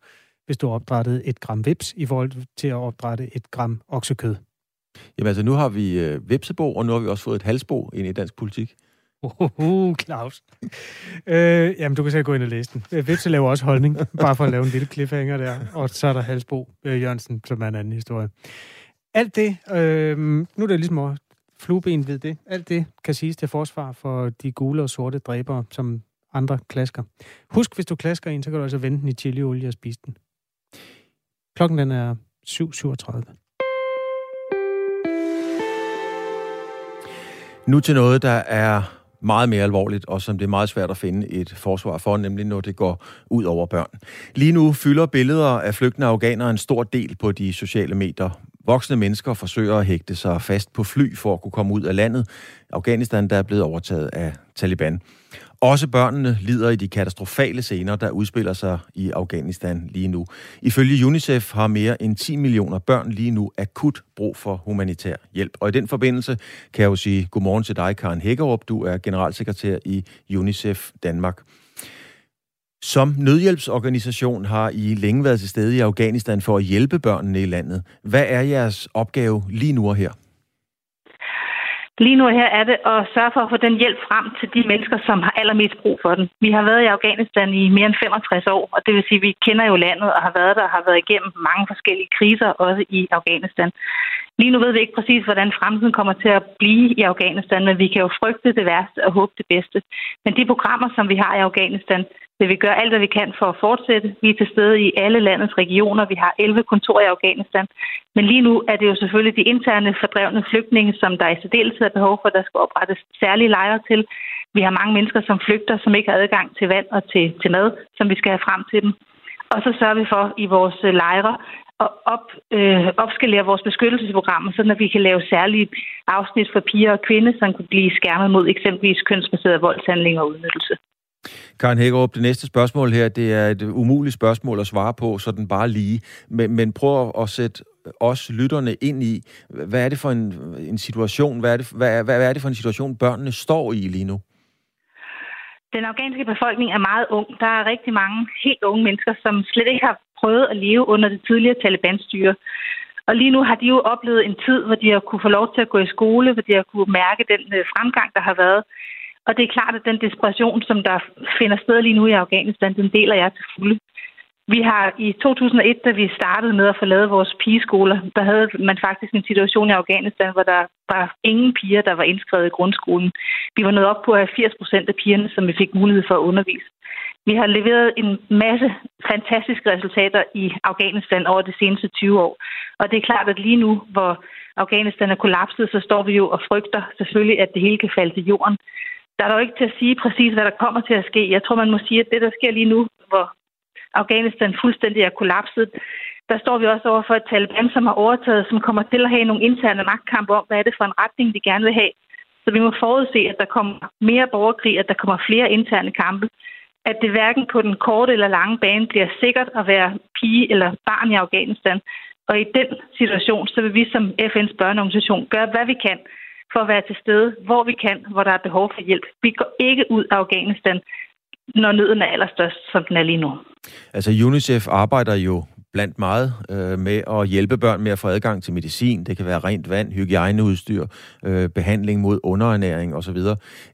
hvis du opdrættede et gram vips i forhold til at opdrætte et gram oksekød. Jamen altså, nu har vi øh, vipsebo, og nu har vi også fået et halsbo ind i dansk politik. Uh, Claus. øh, jamen, du kan selv gå ind og læse den. Øh, Vipse laver også holdning, bare for at lave en lille cliffhanger der. Og så er der Halsbo øh, Jørgensen, som er en anden historie. Alt det, øh, nu er det ligesom at flueben ved det. Alt det kan siges til forsvar for de gule og sorte dræbere, som andre klasker. Husk, hvis du klasker en, så kan du altså vende den i chiliolie og spise den. Klokken den er 7.37. Nu til noget, der er meget mere alvorligt, og som det er meget svært at finde et forsvar for, nemlig når det går ud over børn. Lige nu fylder billeder af flygtende afghanere en stor del på de sociale medier. Voksne mennesker forsøger at hægte sig fast på fly for at kunne komme ud af landet. Afghanistan, der er blevet overtaget af Taliban. Også børnene lider i de katastrofale scener, der udspiller sig i Afghanistan lige nu. Ifølge UNICEF har mere end 10 millioner børn lige nu akut brug for humanitær hjælp. Og i den forbindelse kan jeg jo sige godmorgen til dig, Karen Hækkerup. Du er generalsekretær i UNICEF Danmark. Som nødhjælpsorganisation har I længe været til stede i Afghanistan for at hjælpe børnene i landet. Hvad er jeres opgave lige nu og her? Lige nu her er det at sørge for at få den hjælp frem til de mennesker, som har allermest brug for den. Vi har været i Afghanistan i mere end 65 år, og det vil sige, at vi kender jo landet og har været der og har været igennem mange forskellige kriser, også i Afghanistan. Lige nu ved vi ikke præcis, hvordan fremtiden kommer til at blive i Afghanistan, men vi kan jo frygte det værste og håbe det bedste. Men de programmer, som vi har i Afghanistan, vil vi gøre alt, hvad vi kan for at fortsætte. Vi er til stede i alle landets regioner. Vi har 11 kontorer i Afghanistan. Men lige nu er det jo selvfølgelig de interne fordrevne flygtninge, som der i særdeleshed er behov for, der skal oprettes særlige lejre til. Vi har mange mennesker, som flygter, som ikke har adgang til vand og til, til mad, som vi skal have frem til dem. Og så sørger vi for i vores øh, lejre at op, øh, opskalere vores beskyttelsesprogrammer, så at vi kan lave særlige afsnit for piger og kvinder, som kan blive skærmet mod eksempelvis kønsbaseret voldshandling og udnyttelse. Karen Hækkerup, det næste spørgsmål her, det er et umuligt spørgsmål at svare på, så den bare lige. Men, men prøv at sætte os lytterne ind i, hvad er det for en, en situation, hvad er, det, hvad, hvad er det for en situation, børnene står i lige nu? Den afghanske befolkning er meget ung. Der er rigtig mange helt unge mennesker, som slet ikke har prøvet at leve under det tidligere Taliban-styre. Og lige nu har de jo oplevet en tid, hvor de har kunne få lov til at gå i skole, hvor de har kunne mærke den øh, fremgang, der har været. Og det er klart, at den desperation, som der finder sted lige nu i Afghanistan, den deler jeg til fulde. Vi har i 2001, da vi startede med at få lavet vores pigeskoler, der havde man faktisk en situation i Afghanistan, hvor der var ingen piger, der var indskrevet i grundskolen. Vi var nået op på 80 procent af pigerne, som vi fik mulighed for at undervise. Vi har leveret en masse fantastiske resultater i Afghanistan over de seneste 20 år. Og det er klart, at lige nu, hvor Afghanistan er kollapset, så står vi jo og frygter selvfølgelig, at det hele kan falde til jorden. Der er dog ikke til at sige præcis, hvad der kommer til at ske. Jeg tror, man må sige, at det, der sker lige nu, hvor Afghanistan fuldstændig er kollapset, der står vi også over for et Taliban, som har overtaget, som kommer til at have nogle interne magtkampe om, hvad er det for en retning, de gerne vil have. Så vi må forudse, at der kommer mere borgerkrig, at der kommer flere interne kampe. At det hverken på den korte eller lange bane bliver sikkert at være pige eller barn i Afghanistan. Og i den situation, så vil vi som FN's børneorganisation gøre, hvad vi kan for at være til stede, hvor vi kan, hvor der er behov for hjælp. Vi går ikke ud af Afghanistan, når nøden er allerstørst, som den er lige nu. Altså UNICEF arbejder jo blandt meget øh, med at hjælpe børn med at få adgang til medicin. Det kan være rent vand, hygiejneudstyr, øh, behandling mod underernæring osv.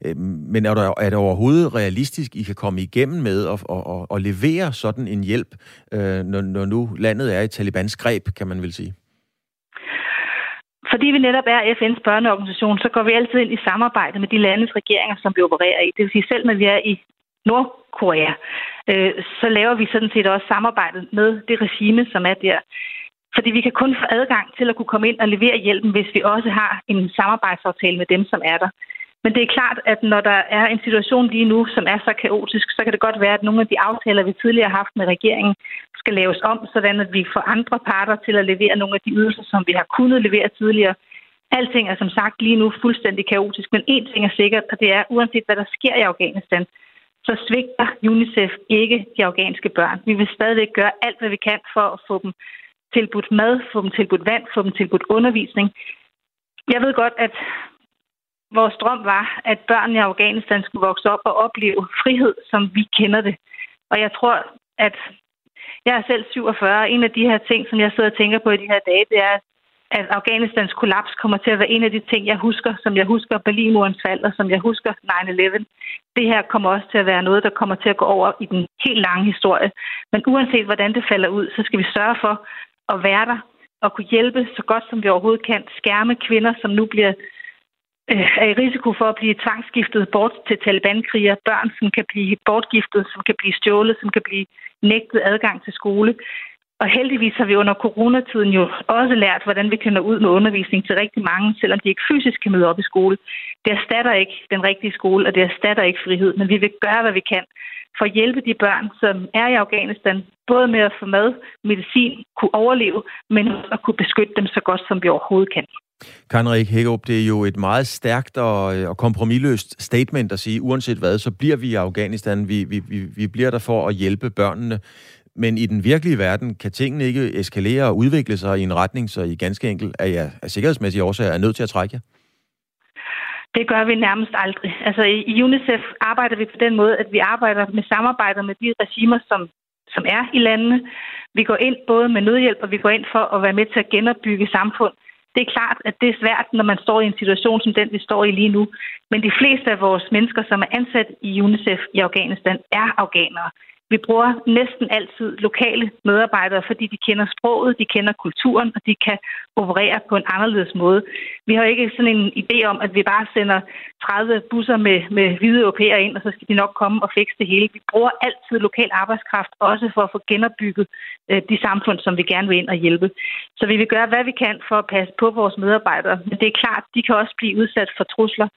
Øh, men er, der, er det overhovedet realistisk, I kan komme igennem med at, at, at, at levere sådan en hjælp, øh, når, når nu landet er i Talibans greb, kan man vel sige? Fordi vi netop er FN's børneorganisation, så går vi altid ind i samarbejde med de landes regeringer, som vi opererer i. Det vil sige, selv når vi er i Nordkorea, øh, så laver vi sådan set også samarbejdet med det regime, som er der. Fordi vi kan kun få adgang til at kunne komme ind og levere hjælpen, hvis vi også har en samarbejdsaftale med dem, som er der. Men det er klart, at når der er en situation lige nu, som er så kaotisk, så kan det godt være, at nogle af de aftaler, vi tidligere har haft med regeringen, skal laves om, sådan at vi får andre parter til at levere nogle af de ydelser, som vi har kunnet levere tidligere. Alting er som sagt lige nu fuldstændig kaotisk, men én ting er sikkert, og det er, uanset hvad der sker i Afghanistan, så svigter UNICEF ikke de afghanske børn. Vi vil stadigvæk gøre alt, hvad vi kan for at få dem tilbudt mad, få dem tilbudt vand, få dem tilbudt undervisning. Jeg ved godt, at vores drøm var, at børnene i Afghanistan skulle vokse op og opleve frihed, som vi kender det. Og jeg tror, at jeg er selv 47. En af de her ting, som jeg sidder og tænker på i de her dage, det er, at Afghanistans kollaps kommer til at være en af de ting, jeg husker, som jeg husker Berlinmurens fald, og som jeg husker 9-11. Det her kommer også til at være noget, der kommer til at gå over i den helt lange historie. Men uanset hvordan det falder ud, så skal vi sørge for at være der og kunne hjælpe så godt, som vi overhovedet kan. Skærme kvinder, som nu bliver Øh, er i risiko for at blive tvangsgiftet bort til Taliban-krigere, børn, som kan blive bortgiftet, som kan blive stjålet, som kan blive nægtet adgang til skole. Og heldigvis har vi under coronatiden jo også lært, hvordan vi kan nå ud med undervisning til rigtig mange, selvom de ikke fysisk kan møde op i skole. Det erstatter ikke den rigtige skole, og det erstatter ikke frihed, men vi vil gøre, hvad vi kan for at hjælpe de børn, som er i Afghanistan, både med at få mad, medicin, kunne overleve, men også at kunne beskytte dem så godt, som vi overhovedet kan. Kanrik Hækkerup, det er jo et meget stærkt og, øh, og kompromilløst statement at sige, uanset hvad, så bliver vi i Afghanistan. Vi, vi, vi, vi bliver der for at hjælpe børnene. Men i den virkelige verden kan tingene ikke eskalere og udvikle sig i en retning, så I ganske enkelt er jeg af sikkerhedsmæssige årsager er nødt til at trække jer? Det gør vi nærmest aldrig. Altså i UNICEF arbejder vi på den måde, at vi arbejder med samarbejder med de regimer, som, som er i landene. Vi går ind både med nødhjælp, og vi går ind for at være med til at genopbygge samfund. Det er klart, at det er svært, når man står i en situation som den, vi står i lige nu. Men de fleste af vores mennesker, som er ansat i UNICEF i Afghanistan, er afghanere. Vi bruger næsten altid lokale medarbejdere, fordi de kender sproget, de kender kulturen, og de kan operere på en anderledes måde. Vi har ikke sådan en idé om, at vi bare sender 30 busser med, med hvide europæere ind, og så skal de nok komme og fikse det hele. Vi bruger altid lokal arbejdskraft, også for at få genopbygget øh, de samfund, som vi gerne vil ind og hjælpe. Så vi vil gøre, hvad vi kan for at passe på vores medarbejdere. Men det er klart, de kan også blive udsat for trusler,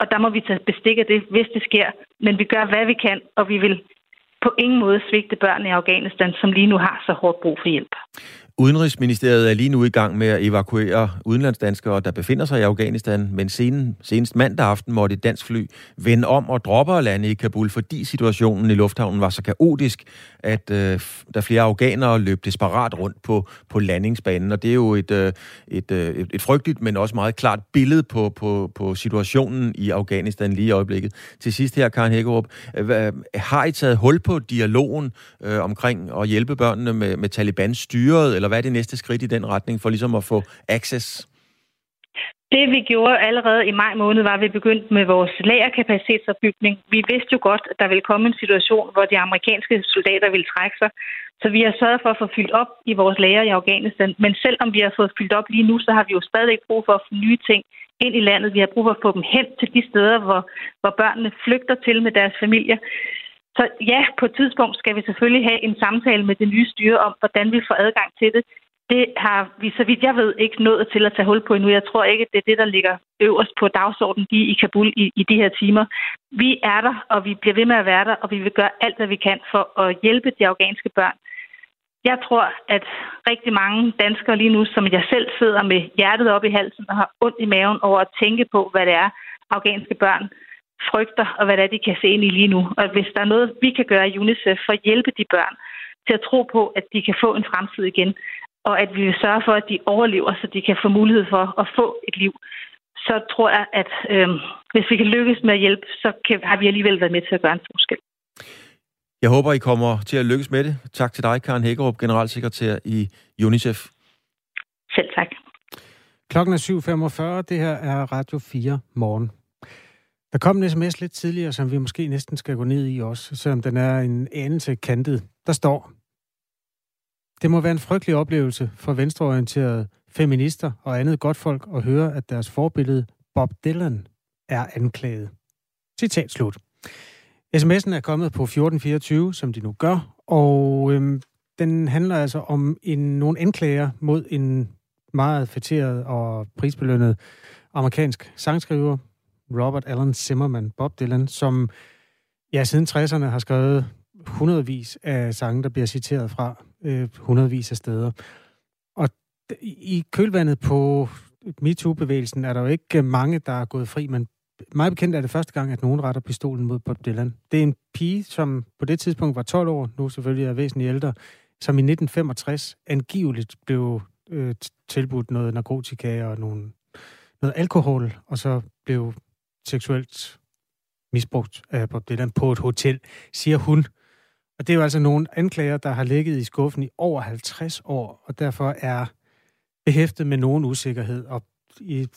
og der må vi tage bestik af det, hvis det sker. Men vi gør, hvad vi kan, og vi vil på ingen måde svigte børn i Afghanistan, som lige nu har så hårdt brug for hjælp. Udenrigsministeriet er lige nu i gang med at evakuere udenlandsdanskere, der befinder sig i Afghanistan, men sen, senest mandag aften måtte et dansk fly vende om og droppe og lande i Kabul, fordi situationen i lufthavnen var så kaotisk, at øh, der flere afghanere løb desperat rundt på, på landingsbanen. Og det er jo et, øh, et, øh, et, et frygteligt, men også meget klart billede på, på, på situationen i Afghanistan lige i øjeblikket. Til sidst her, Karen Hækkerup, øh, har I taget hul på dialogen øh, omkring at hjælpe børnene med, med Taliban styret, eller hvad er det næste skridt i den retning for ligesom at få access? Det vi gjorde allerede i maj måned, var, at vi begyndte med vores lagerkapacitetsopbygning. Vi vidste jo godt, at der ville komme en situation, hvor de amerikanske soldater ville trække sig. Så vi har sørget for at få fyldt op i vores lager i Afghanistan. Men selvom vi har fået fyldt op lige nu, så har vi jo stadig brug for at få nye ting ind i landet. Vi har brug for at få dem hen til de steder, hvor, hvor børnene flygter til med deres familier. Så ja, på et tidspunkt skal vi selvfølgelig have en samtale med det nye styre om, hvordan vi får adgang til det. Det har vi, så vidt jeg ved, ikke nået til at tage hul på endnu. Jeg tror ikke, det er det, der ligger øverst på dagsordenen i, i Kabul i, i de her timer. Vi er der, og vi bliver ved med at være der, og vi vil gøre alt, hvad vi kan for at hjælpe de afghanske børn. Jeg tror, at rigtig mange danskere lige nu, som jeg selv sidder med hjertet op i halsen og har ondt i maven over at tænke på, hvad det er, afghanske børn frygter, og hvad det er, de kan se ind i lige nu. Og hvis der er noget, vi kan gøre i UNICEF for at hjælpe de børn til at tro på, at de kan få en fremtid igen, og at vi vil sørge for, at de overlever, så de kan få mulighed for at få et liv, så tror jeg, at øh, hvis vi kan lykkes med at hjælpe, så kan, har vi alligevel været med til at gøre en forskel. Jeg håber, I kommer til at lykkes med det. Tak til dig, Karen Hækkerup, generalsekretær i UNICEF. Selv tak. Klokken er 7.45. Det her er Radio 4 morgen. Der kom en sms lidt tidligere, som vi måske næsten skal gå ned i også, selvom den er en anelse kantet. Der står, det må være en frygtelig oplevelse for venstreorienterede feminister og andet godt folk at høre, at deres forbillede Bob Dylan er anklaget. Citat slut. SMS'en er kommet på 1424, som de nu gør, og øhm, den handler altså om en, nogle anklager mod en meget fætteret og prisbelønnet amerikansk sangskriver, Robert Allen Zimmerman, Bob Dylan, som ja, siden 60'erne har skrevet hundredvis af sange, der bliver citeret fra øh, hundredvis af steder. Og i kølvandet på MeToo-bevægelsen er der jo ikke mange, der er gået fri, men meget bekendt er det første gang, at nogen retter pistolen mod Bob Dylan. Det er en pige, som på det tidspunkt var 12 år, nu selvfølgelig er væsentligt ældre, som i 1965 angiveligt blev øh, tilbudt noget narkotika og nogle, noget alkohol, og så blev seksuelt misbrugt af Bob Dylan på et hotel, siger hun. Og det er jo altså nogle anklager, der har ligget i skuffen i over 50 år, og derfor er behæftet med nogen usikkerhed. Og i,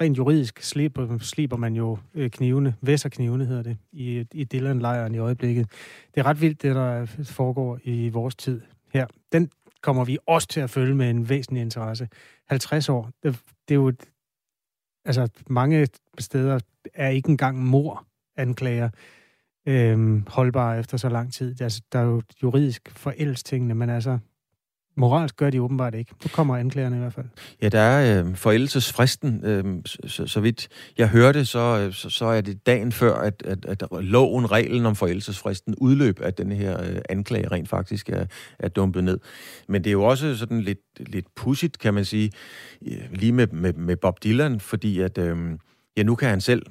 rent juridisk slipper, slipper man jo øh, knivene, væsserknivene hedder det, i, i Dylan-lejren i øjeblikket. Det er ret vildt, det der foregår i vores tid her. Den kommer vi også til at følge med en væsentlig interesse. 50 år, det, det er jo... Altså, mange steder er ikke engang mor anklager øh, holdbare efter så lang tid. Altså, der er jo juridisk forældes tingene, men altså, Moralsk gør de åbenbart ikke. Nu kommer anklagerne i hvert fald. Ja, der er øh, forældelsesfristen. Øh, så, så vidt jeg hørte, så, øh, så, så er det dagen før, at, at, at loven, reglen om forældelsesfristen udløb, at den her øh, anklage rent faktisk er, er dumpet ned. Men det er jo også sådan lidt, lidt pudsigt, kan man sige, øh, lige med, med, med Bob Dylan, fordi at... Øh, Ja, nu kan han selv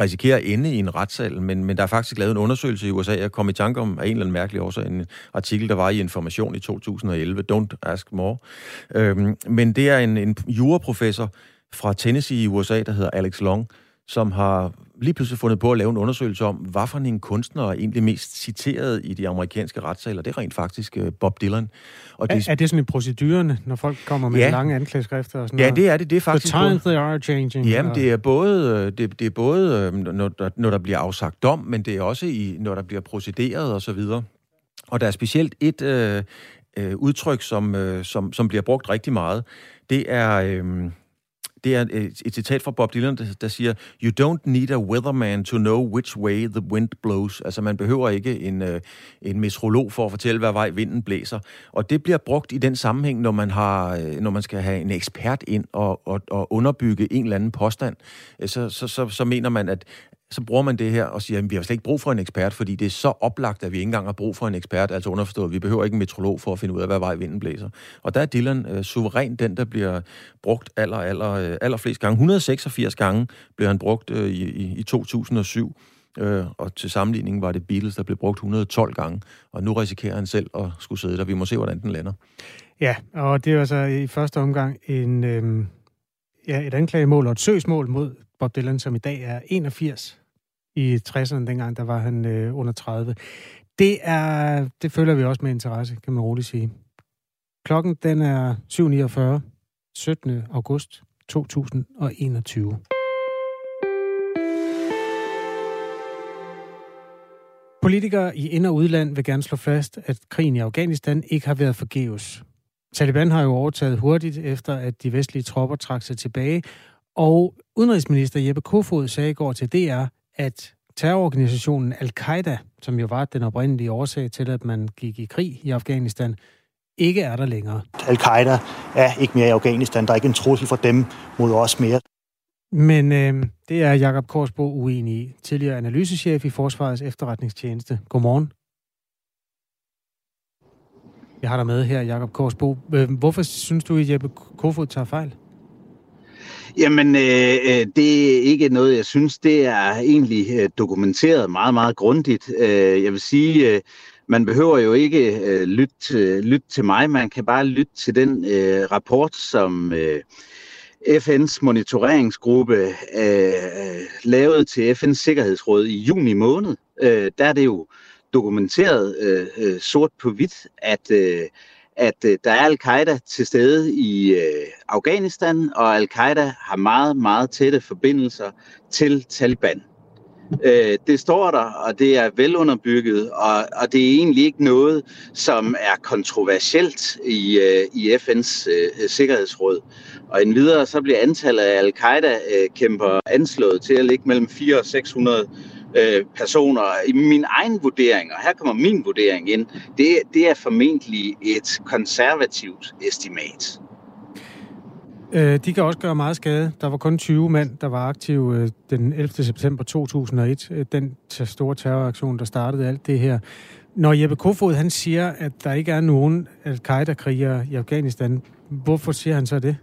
risikere at ende i en retssal, men, men der er faktisk lavet en undersøgelse i USA, jeg kom i tanke om af en eller anden mærkelig årsag, en artikel, der var i Information i 2011, Don't Ask More. Øhm, men det er en, en juraprofessor fra Tennessee i USA, der hedder Alex Long, som har lige pludselig fundet på at lave en undersøgelse om, hvad for en kunstner er egentlig mest citeret i de amerikanske retssaler. Det er rent faktisk uh, Bob Dylan. Og de... er, er det sådan en procedurerne, når folk kommer med ja. lange anklageskrifter og sådan Ja, noget? det er det. Det er faktisk... The times they are changing. Jamen, det er både, øh, det, det er både øh, når, der, når der bliver afsagt dom, men det er også i, når der bliver procederet og så videre. Og der er specielt et øh, øh, udtryk, som, øh, som, som bliver brugt rigtig meget. Det er... Øh, det er et, et citat fra Bob Dylan, der, der siger, You don't need a weatherman to know which way the wind blows. Altså, man behøver ikke en, øh, en meteorolog for at fortælle, hvad vej vinden blæser. Og det bliver brugt i den sammenhæng, når man, har, øh, når man skal have en ekspert ind og, og, og underbygge en eller anden påstand. Øh, så, så, så, så mener man, at så bruger man det her og siger, at vi har slet ikke brug for en ekspert, fordi det er så oplagt, at vi ikke engang har brug for en ekspert, altså underforstået, at vi behøver ikke en metrolog for at finde ud af, hvad vej vinden blæser. Og der er Dylan øh, suveræn den, der bliver brugt aller, aller, øh, aller flest gange. 186 gange blev han brugt øh, i, i, i 2007, øh, og til sammenligning var det Beatles, der blev brugt 112 gange, og nu risikerer han selv at skulle sidde der. Vi må se, hvordan den lander. Ja, og det er altså i første omgang en, øh, ja, et anklagemål og et søgsmål mod Bob Dylan, som i dag er 81 i 60'erne, dengang der var han øh, under 30. Det, er, det følger vi også med interesse, kan man roligt sige. Klokken den er 7.49, 17. august 2021. Politikere i ind- og udland vil gerne slå fast, at krigen i Afghanistan ikke har været forgæves. Taliban har jo overtaget hurtigt efter, at de vestlige tropper trak sig tilbage, og udenrigsminister Jeppe Kofod sagde i går til DR, at terrororganisationen Al-Qaida, som jo var den oprindelige årsag til, at man gik i krig i Afghanistan, ikke er der længere. Al-Qaida er ikke mere i Afghanistan. Der er ikke en trussel for dem mod os mere. Men øh, det er Jakob Korsbo uenig i. Tidligere analysechef i Forsvarets efterretningstjeneste. Godmorgen. Jeg har dig med her, Jakob Korsbo. Øh, hvorfor synes du, at Jeppe Kofod tager fejl? Jamen, øh, øh, det er ikke noget, jeg synes, det er egentlig øh, dokumenteret meget, meget grundigt. Øh, jeg vil sige, øh, man behøver jo ikke øh, lytte, øh, lytte til mig, man kan bare lytte til den øh, rapport, som øh, FN's monitoreringsgruppe øh, øh, lavede til FN's Sikkerhedsråd i juni måned. Øh, der er det jo dokumenteret øh, øh, sort på hvidt, at, øh, at øh, der er al-Qaida til stede i øh, Afghanistan, og al-Qaida har meget, meget tætte forbindelser til Taliban. Øh, det står der, og det er velunderbygget, og, og det er egentlig ikke noget, som er kontroversielt i, øh, i FN's øh, Sikkerhedsråd. Og endvidere så bliver antallet af al-Qaida-kæmper øh, anslået til at ligge mellem 400 og 600 øh, personer. I min egen vurdering, og her kommer min vurdering ind, det, det er formentlig et konservativt estimat. Øh, de kan også gøre meget skade. Der var kun 20 mand, der var aktive øh, den 11. september 2001. Øh, den store terroraktion, der startede alt det her. Når Jeppe Kofod han siger, at der ikke er nogen al-Qaida-krigere i Afghanistan, hvorfor siger han så det?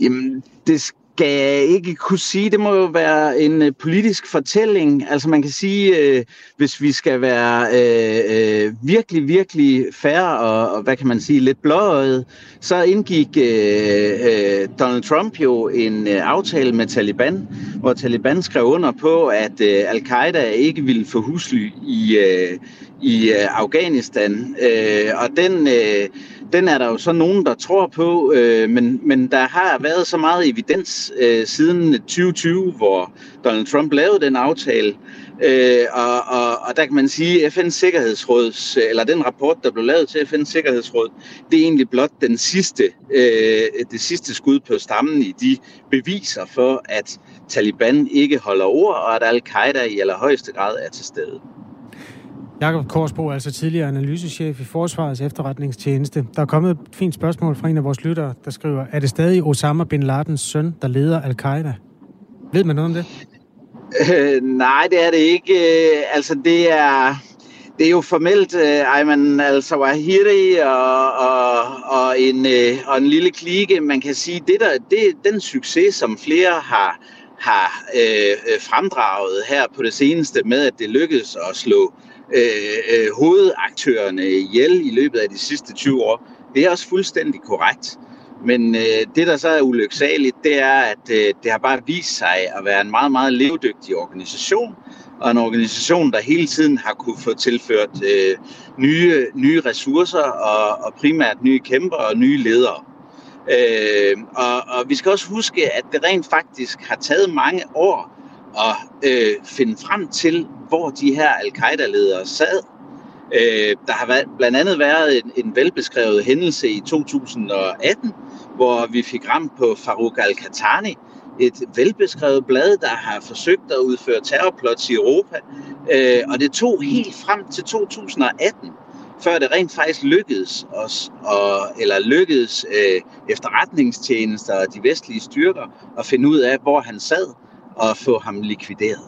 Jamen, det skal jeg ikke kunne sige. Det må jo være en øh, politisk fortælling. Altså man kan sige, øh, hvis vi skal være øh, øh, virkelig, virkelig færre og, og, hvad kan man sige, lidt blåøjet, så indgik øh, øh, Donald Trump jo en øh, aftale med Taliban, hvor Taliban skrev under på, at øh, al-Qaida ikke ville få husly i, øh, i øh, Afghanistan. Øh, og den... Øh, den er der jo så nogen, der tror på, øh, men, men der har været så meget evidens øh, siden 2020, hvor Donald Trump lavede den aftale. Øh, og, og, og der kan man sige, at FN's Sikkerhedsråds, eller den rapport, der blev lavet til FN's Sikkerhedsråd, det er egentlig blot den sidste, øh, det sidste skud på stammen i de beviser for, at Taliban ikke holder ord, og at al-Qaida i allerhøjeste grad er til stede. Jakob Korsbo, altså tidligere analysechef i Forsvarets efterretningstjeneste. Der er kommet et fint spørgsmål fra en af vores lyttere, der skriver, er det stadig Osama Bin Ladens søn, der leder al-Qaida? Ved man noget om det? Øh, nej, det er det ikke. Øh, altså, det er, det er jo formelt øh, Ayman al-Zawahiri og, og, og, en, øh, og en lille klike. Man kan sige, det der, det, den succes, som flere har, har øh, øh fremdraget her på det seneste med, at det lykkedes at slå øh, Øh, øh, hovedaktørerne ihjel i løbet af de sidste 20 år. Det er også fuldstændig korrekt. Men øh, det, der så er ulyksaligt, det er, at øh, det har bare vist sig at være en meget, meget levedygtig organisation, og en organisation, der hele tiden har kunne få tilført øh, nye, nye ressourcer, og, og primært nye kæmper og nye ledere. Øh, og, og vi skal også huske, at det rent faktisk har taget mange år at øh, finde frem til, hvor de her al-Qaida-ledere sad. Øh, der har været, blandt andet været en, en velbeskrevet hændelse i 2018, hvor vi fik ramt på Farouk al-Khatani, et velbeskrevet blad, der har forsøgt at udføre terrorplots i Europa. Øh, og det tog helt frem til 2018, før det rent faktisk lykkedes os, og, eller lykkedes øh, efterretningstjenester og de vestlige styrker at finde ud af, hvor han sad og få ham likvideret.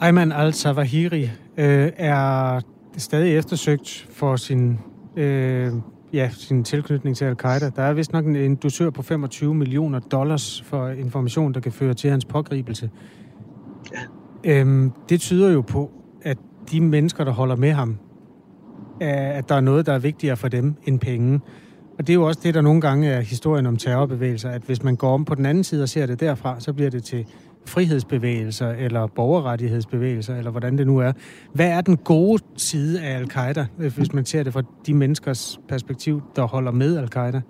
Ayman al-Zawahiri øh, er stadig eftersøgt for sin, øh, ja, sin tilknytning til al-Qaida. Der er vist nok en, en dusør på 25 millioner dollars for information, der kan føre til hans pågribelse. Ja. Øhm, det tyder jo på, at de mennesker, der holder med ham, at der er noget, der er vigtigere for dem end penge. Og det er jo også det, der nogle gange er historien om terrorbevægelser, at hvis man går om på den anden side og ser det derfra, så bliver det til frihedsbevægelser eller borgerrettighedsbevægelser, eller hvordan det nu er. Hvad er den gode side af al-Qaida, øh, hvis man ser det fra de menneskers perspektiv, der holder med al-Qaida?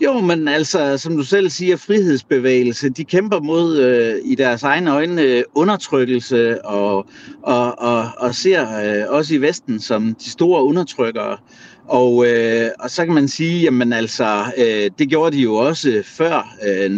Jo, men altså, som du selv siger, frihedsbevægelse, de kæmper mod øh, i deres egne øjne øh, undertrykkelse og, og, og, og ser øh, også i Vesten som de store undertrykkere. Og, øh, og så kan man sige, jamen altså, øh, det gjorde de jo også før øh,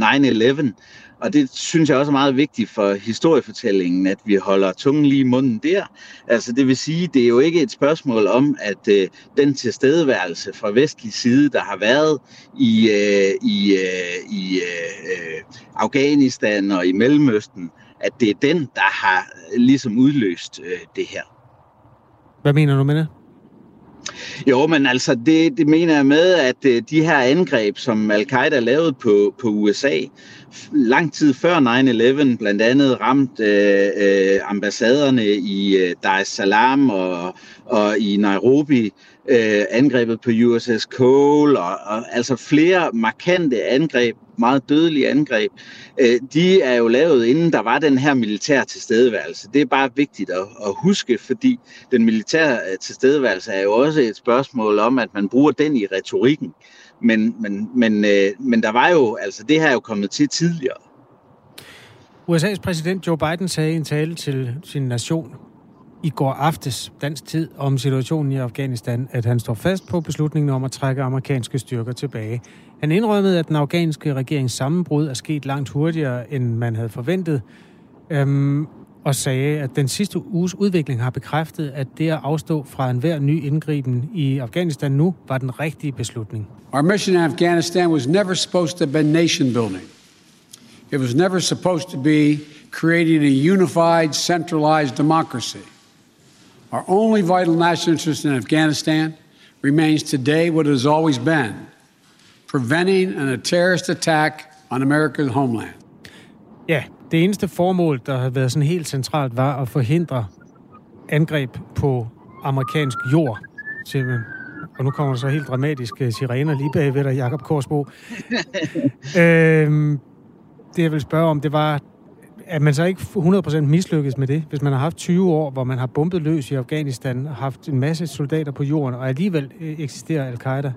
9-11. Og det synes jeg også er meget vigtigt for historiefortællingen, at vi holder tungen lige i munden der. Altså det vil sige, det er jo ikke et spørgsmål om, at øh, den tilstedeværelse fra vestlig side, der har været i, øh, i, øh, i øh, Afghanistan og i Mellemøsten, at det er den, der har øh, ligesom udløst øh, det her. Hvad mener du med det? Jo, men altså, det, det mener jeg med, at øh, de her angreb, som al-Qaida lavede på, på USA, lang tid før 9-11, blandt andet ramt øh, øh, ambassaderne i øh, Dar es Salaam og, og i Nairobi, øh, angrebet på USS Cole, og, og altså flere markante angreb meget dødelige angreb, øh, de er jo lavet, inden der var den her militær tilstedeværelse. Det er bare vigtigt at, at huske, fordi den militære øh, tilstedeværelse er jo også et spørgsmål om, at man bruger den i retorikken. Men, men, men, øh, men der var jo, altså det her er jo kommet til tidligere. USA's præsident Joe Biden sagde i en tale til sin nation i går aftes dansk tid om situationen i Afghanistan, at han står fast på beslutningen om at trække amerikanske styrker tilbage. Han indrømmede, at den afghanske regerings sammenbrud er sket langt hurtigere, end man havde forventet, øhm, og sagde, at den sidste uges udvikling har bekræftet, at det at afstå fra enhver ny indgriben i Afghanistan nu var den rigtige beslutning. Our mission in Afghanistan was never supposed to be nation building. It was never supposed to be creating a unified, centralized democracy. Our only vital national interest in Afghanistan remains today what it has always been preventing a terrorist attack on America's homeland. Ja, det eneste formål, der har været sådan helt centralt, var at forhindre angreb på amerikansk jord. Og nu kommer der så helt dramatiske sirener lige bagved dig, Jakob Korsbo. øhm, det jeg vil spørge om, det var, at man så ikke 100% mislykkes med det, hvis man har haft 20 år, hvor man har bumpet løs i Afghanistan, og haft en masse soldater på jorden, og alligevel øh, eksisterer al-Qaida?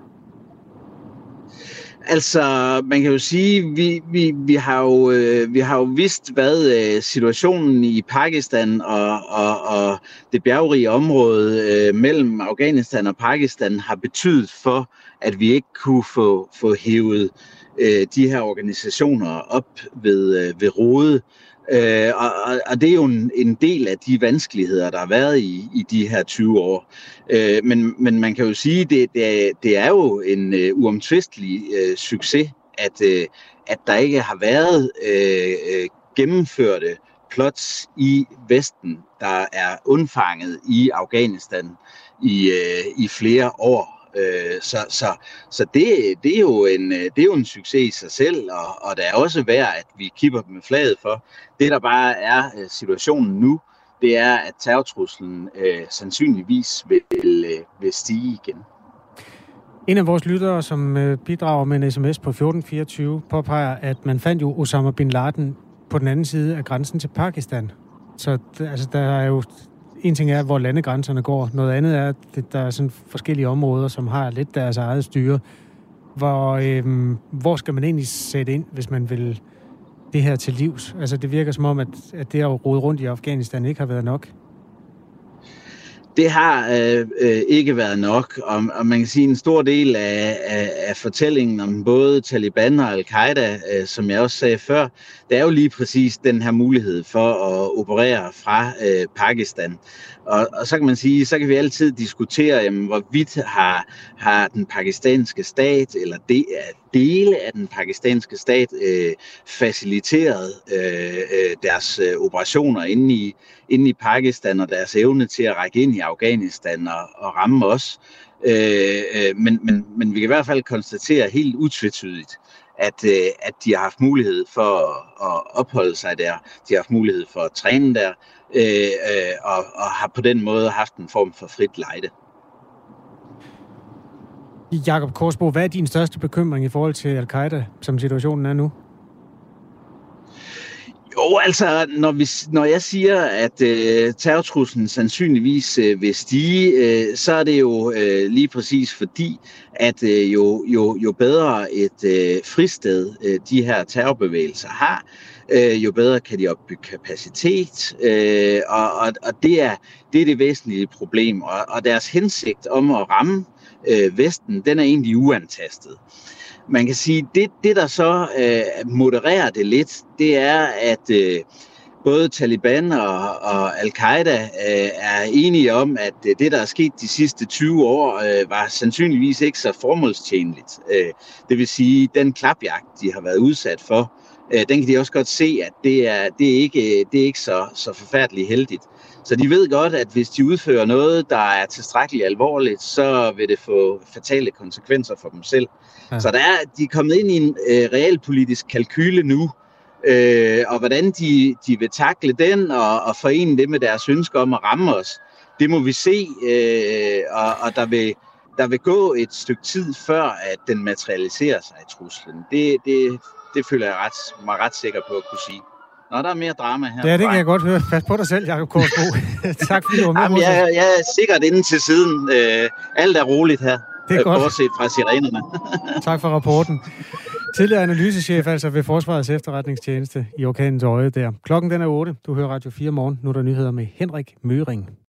Altså, man kan jo sige, vi, vi, vi, har, jo, øh, vi har jo vidst, hvad øh, situationen i Pakistan og, og, og det bjergrige område øh, mellem Afghanistan og Pakistan har betydet for, at vi ikke kunne få, få hævet øh, de her organisationer op ved, øh, ved rode. Øh, Øh, og, og det er jo en, en del af de vanskeligheder, der har været i, i de her 20 år. Øh, men, men man kan jo sige, at det, det, er, det er jo en øh, uomtvistelig øh, succes, at, øh, at der ikke har været øh, øh gennemførte plots i Vesten, der er undfanget i Afghanistan i, øh, i flere år. Øh, så så, så det, det, er jo en, øh, det er jo en succes i sig selv, og, og det er også værd, at vi kipper med flaget for. Det, der bare er øh, situationen nu, det er, at terrortruslen øh, sandsynligvis vil, øh, vil stige igen. En af vores lyttere, som øh, bidrager med en sms på 1424, påpeger, at man fandt jo Osama Bin Laden på den anden side af grænsen til Pakistan. Så altså, der er jo en ting er, hvor landegrænserne går. Noget andet er, at der er sådan forskellige områder, som har lidt deres eget styre. Hvor, øhm, hvor skal man egentlig sætte ind, hvis man vil det her til livs? Altså, det virker som om, at, at det at rode rundt i Afghanistan ikke har været nok det har øh, øh, ikke været nok, og, og man kan sige, en stor del af, af, af fortællingen om både Taliban og Al-Qaida, øh, som jeg også sagde før, det er jo lige præcis den her mulighed for at operere fra øh, Pakistan. Og, og så kan man sige, så kan vi altid diskutere, jamen, hvorvidt har, har den pakistanske stat, eller de, dele af den pakistanske stat, øh, faciliteret øh, øh, deres øh, operationer inde i, inde i Pakistan, og deres evne til at række ind i Afghanistan og, og ramme os. Øh, øh, men, men, men vi kan i hvert fald konstatere helt utvetydigt, at, øh, at de har haft mulighed for at, at opholde sig der, de har haft mulighed for at træne der, øh, øh, og, og har på den måde haft en form for frit lejde. Jakob Korsbo, hvad er din største bekymring i forhold til al-Qaida, som situationen er nu? Jo, altså, når, vi, når jeg siger, at øh, terrortruslen sandsynligvis øh, vil stige, øh, så er det jo øh, lige præcis fordi, at øh, jo, jo, jo bedre et øh, fristed øh, de her terrorbevægelser har, øh, jo bedre kan de opbygge kapacitet, øh, og, og, og det, er, det er det væsentlige problem. Og, og deres hensigt om at ramme øh, Vesten, den er egentlig uantastet. Man kan sige, det, det der så øh, modererer det lidt, det er, at øh, både Taliban og, og Al-Qaida øh, er enige om, at øh, det, der er sket de sidste 20 år, øh, var sandsynligvis ikke så formålstjenligt. Øh, det vil sige, den klapjagt, de har været udsat for, øh, den kan de også godt se, at det er, det er ikke, det er ikke så, så forfærdeligt heldigt. Så de ved godt, at hvis de udfører noget, der er tilstrækkeligt alvorligt, så vil det få fatale konsekvenser for dem selv. Ja. Så der er, de er kommet ind i en øh, realpolitisk kalkyle nu, øh, og hvordan de, de vil takle den og, og forene det med deres ønske om at ramme os, det må vi se, øh, og, og der vil der vil gå et stykke tid før, at den materialiserer sig i truslen. Det, det, det føler jeg ret, mig ret sikker på at kunne sige. Nå, der er mere drama her. Ja, det kan jeg godt høre. Pas på dig selv, Jacob Korsbo. tak fordi du var med. Jamen, jeg, jeg er sikkert inde til siden. Øh, alt er roligt her. Det er godt. Bortset fra sirenerne. tak for rapporten. Tidligere analysechef altså ved Forsvarets efterretningstjeneste i orkanens øje der. Klokken den er 8. Du hører Radio 4 morgen. Nu er der nyheder med Henrik Møring.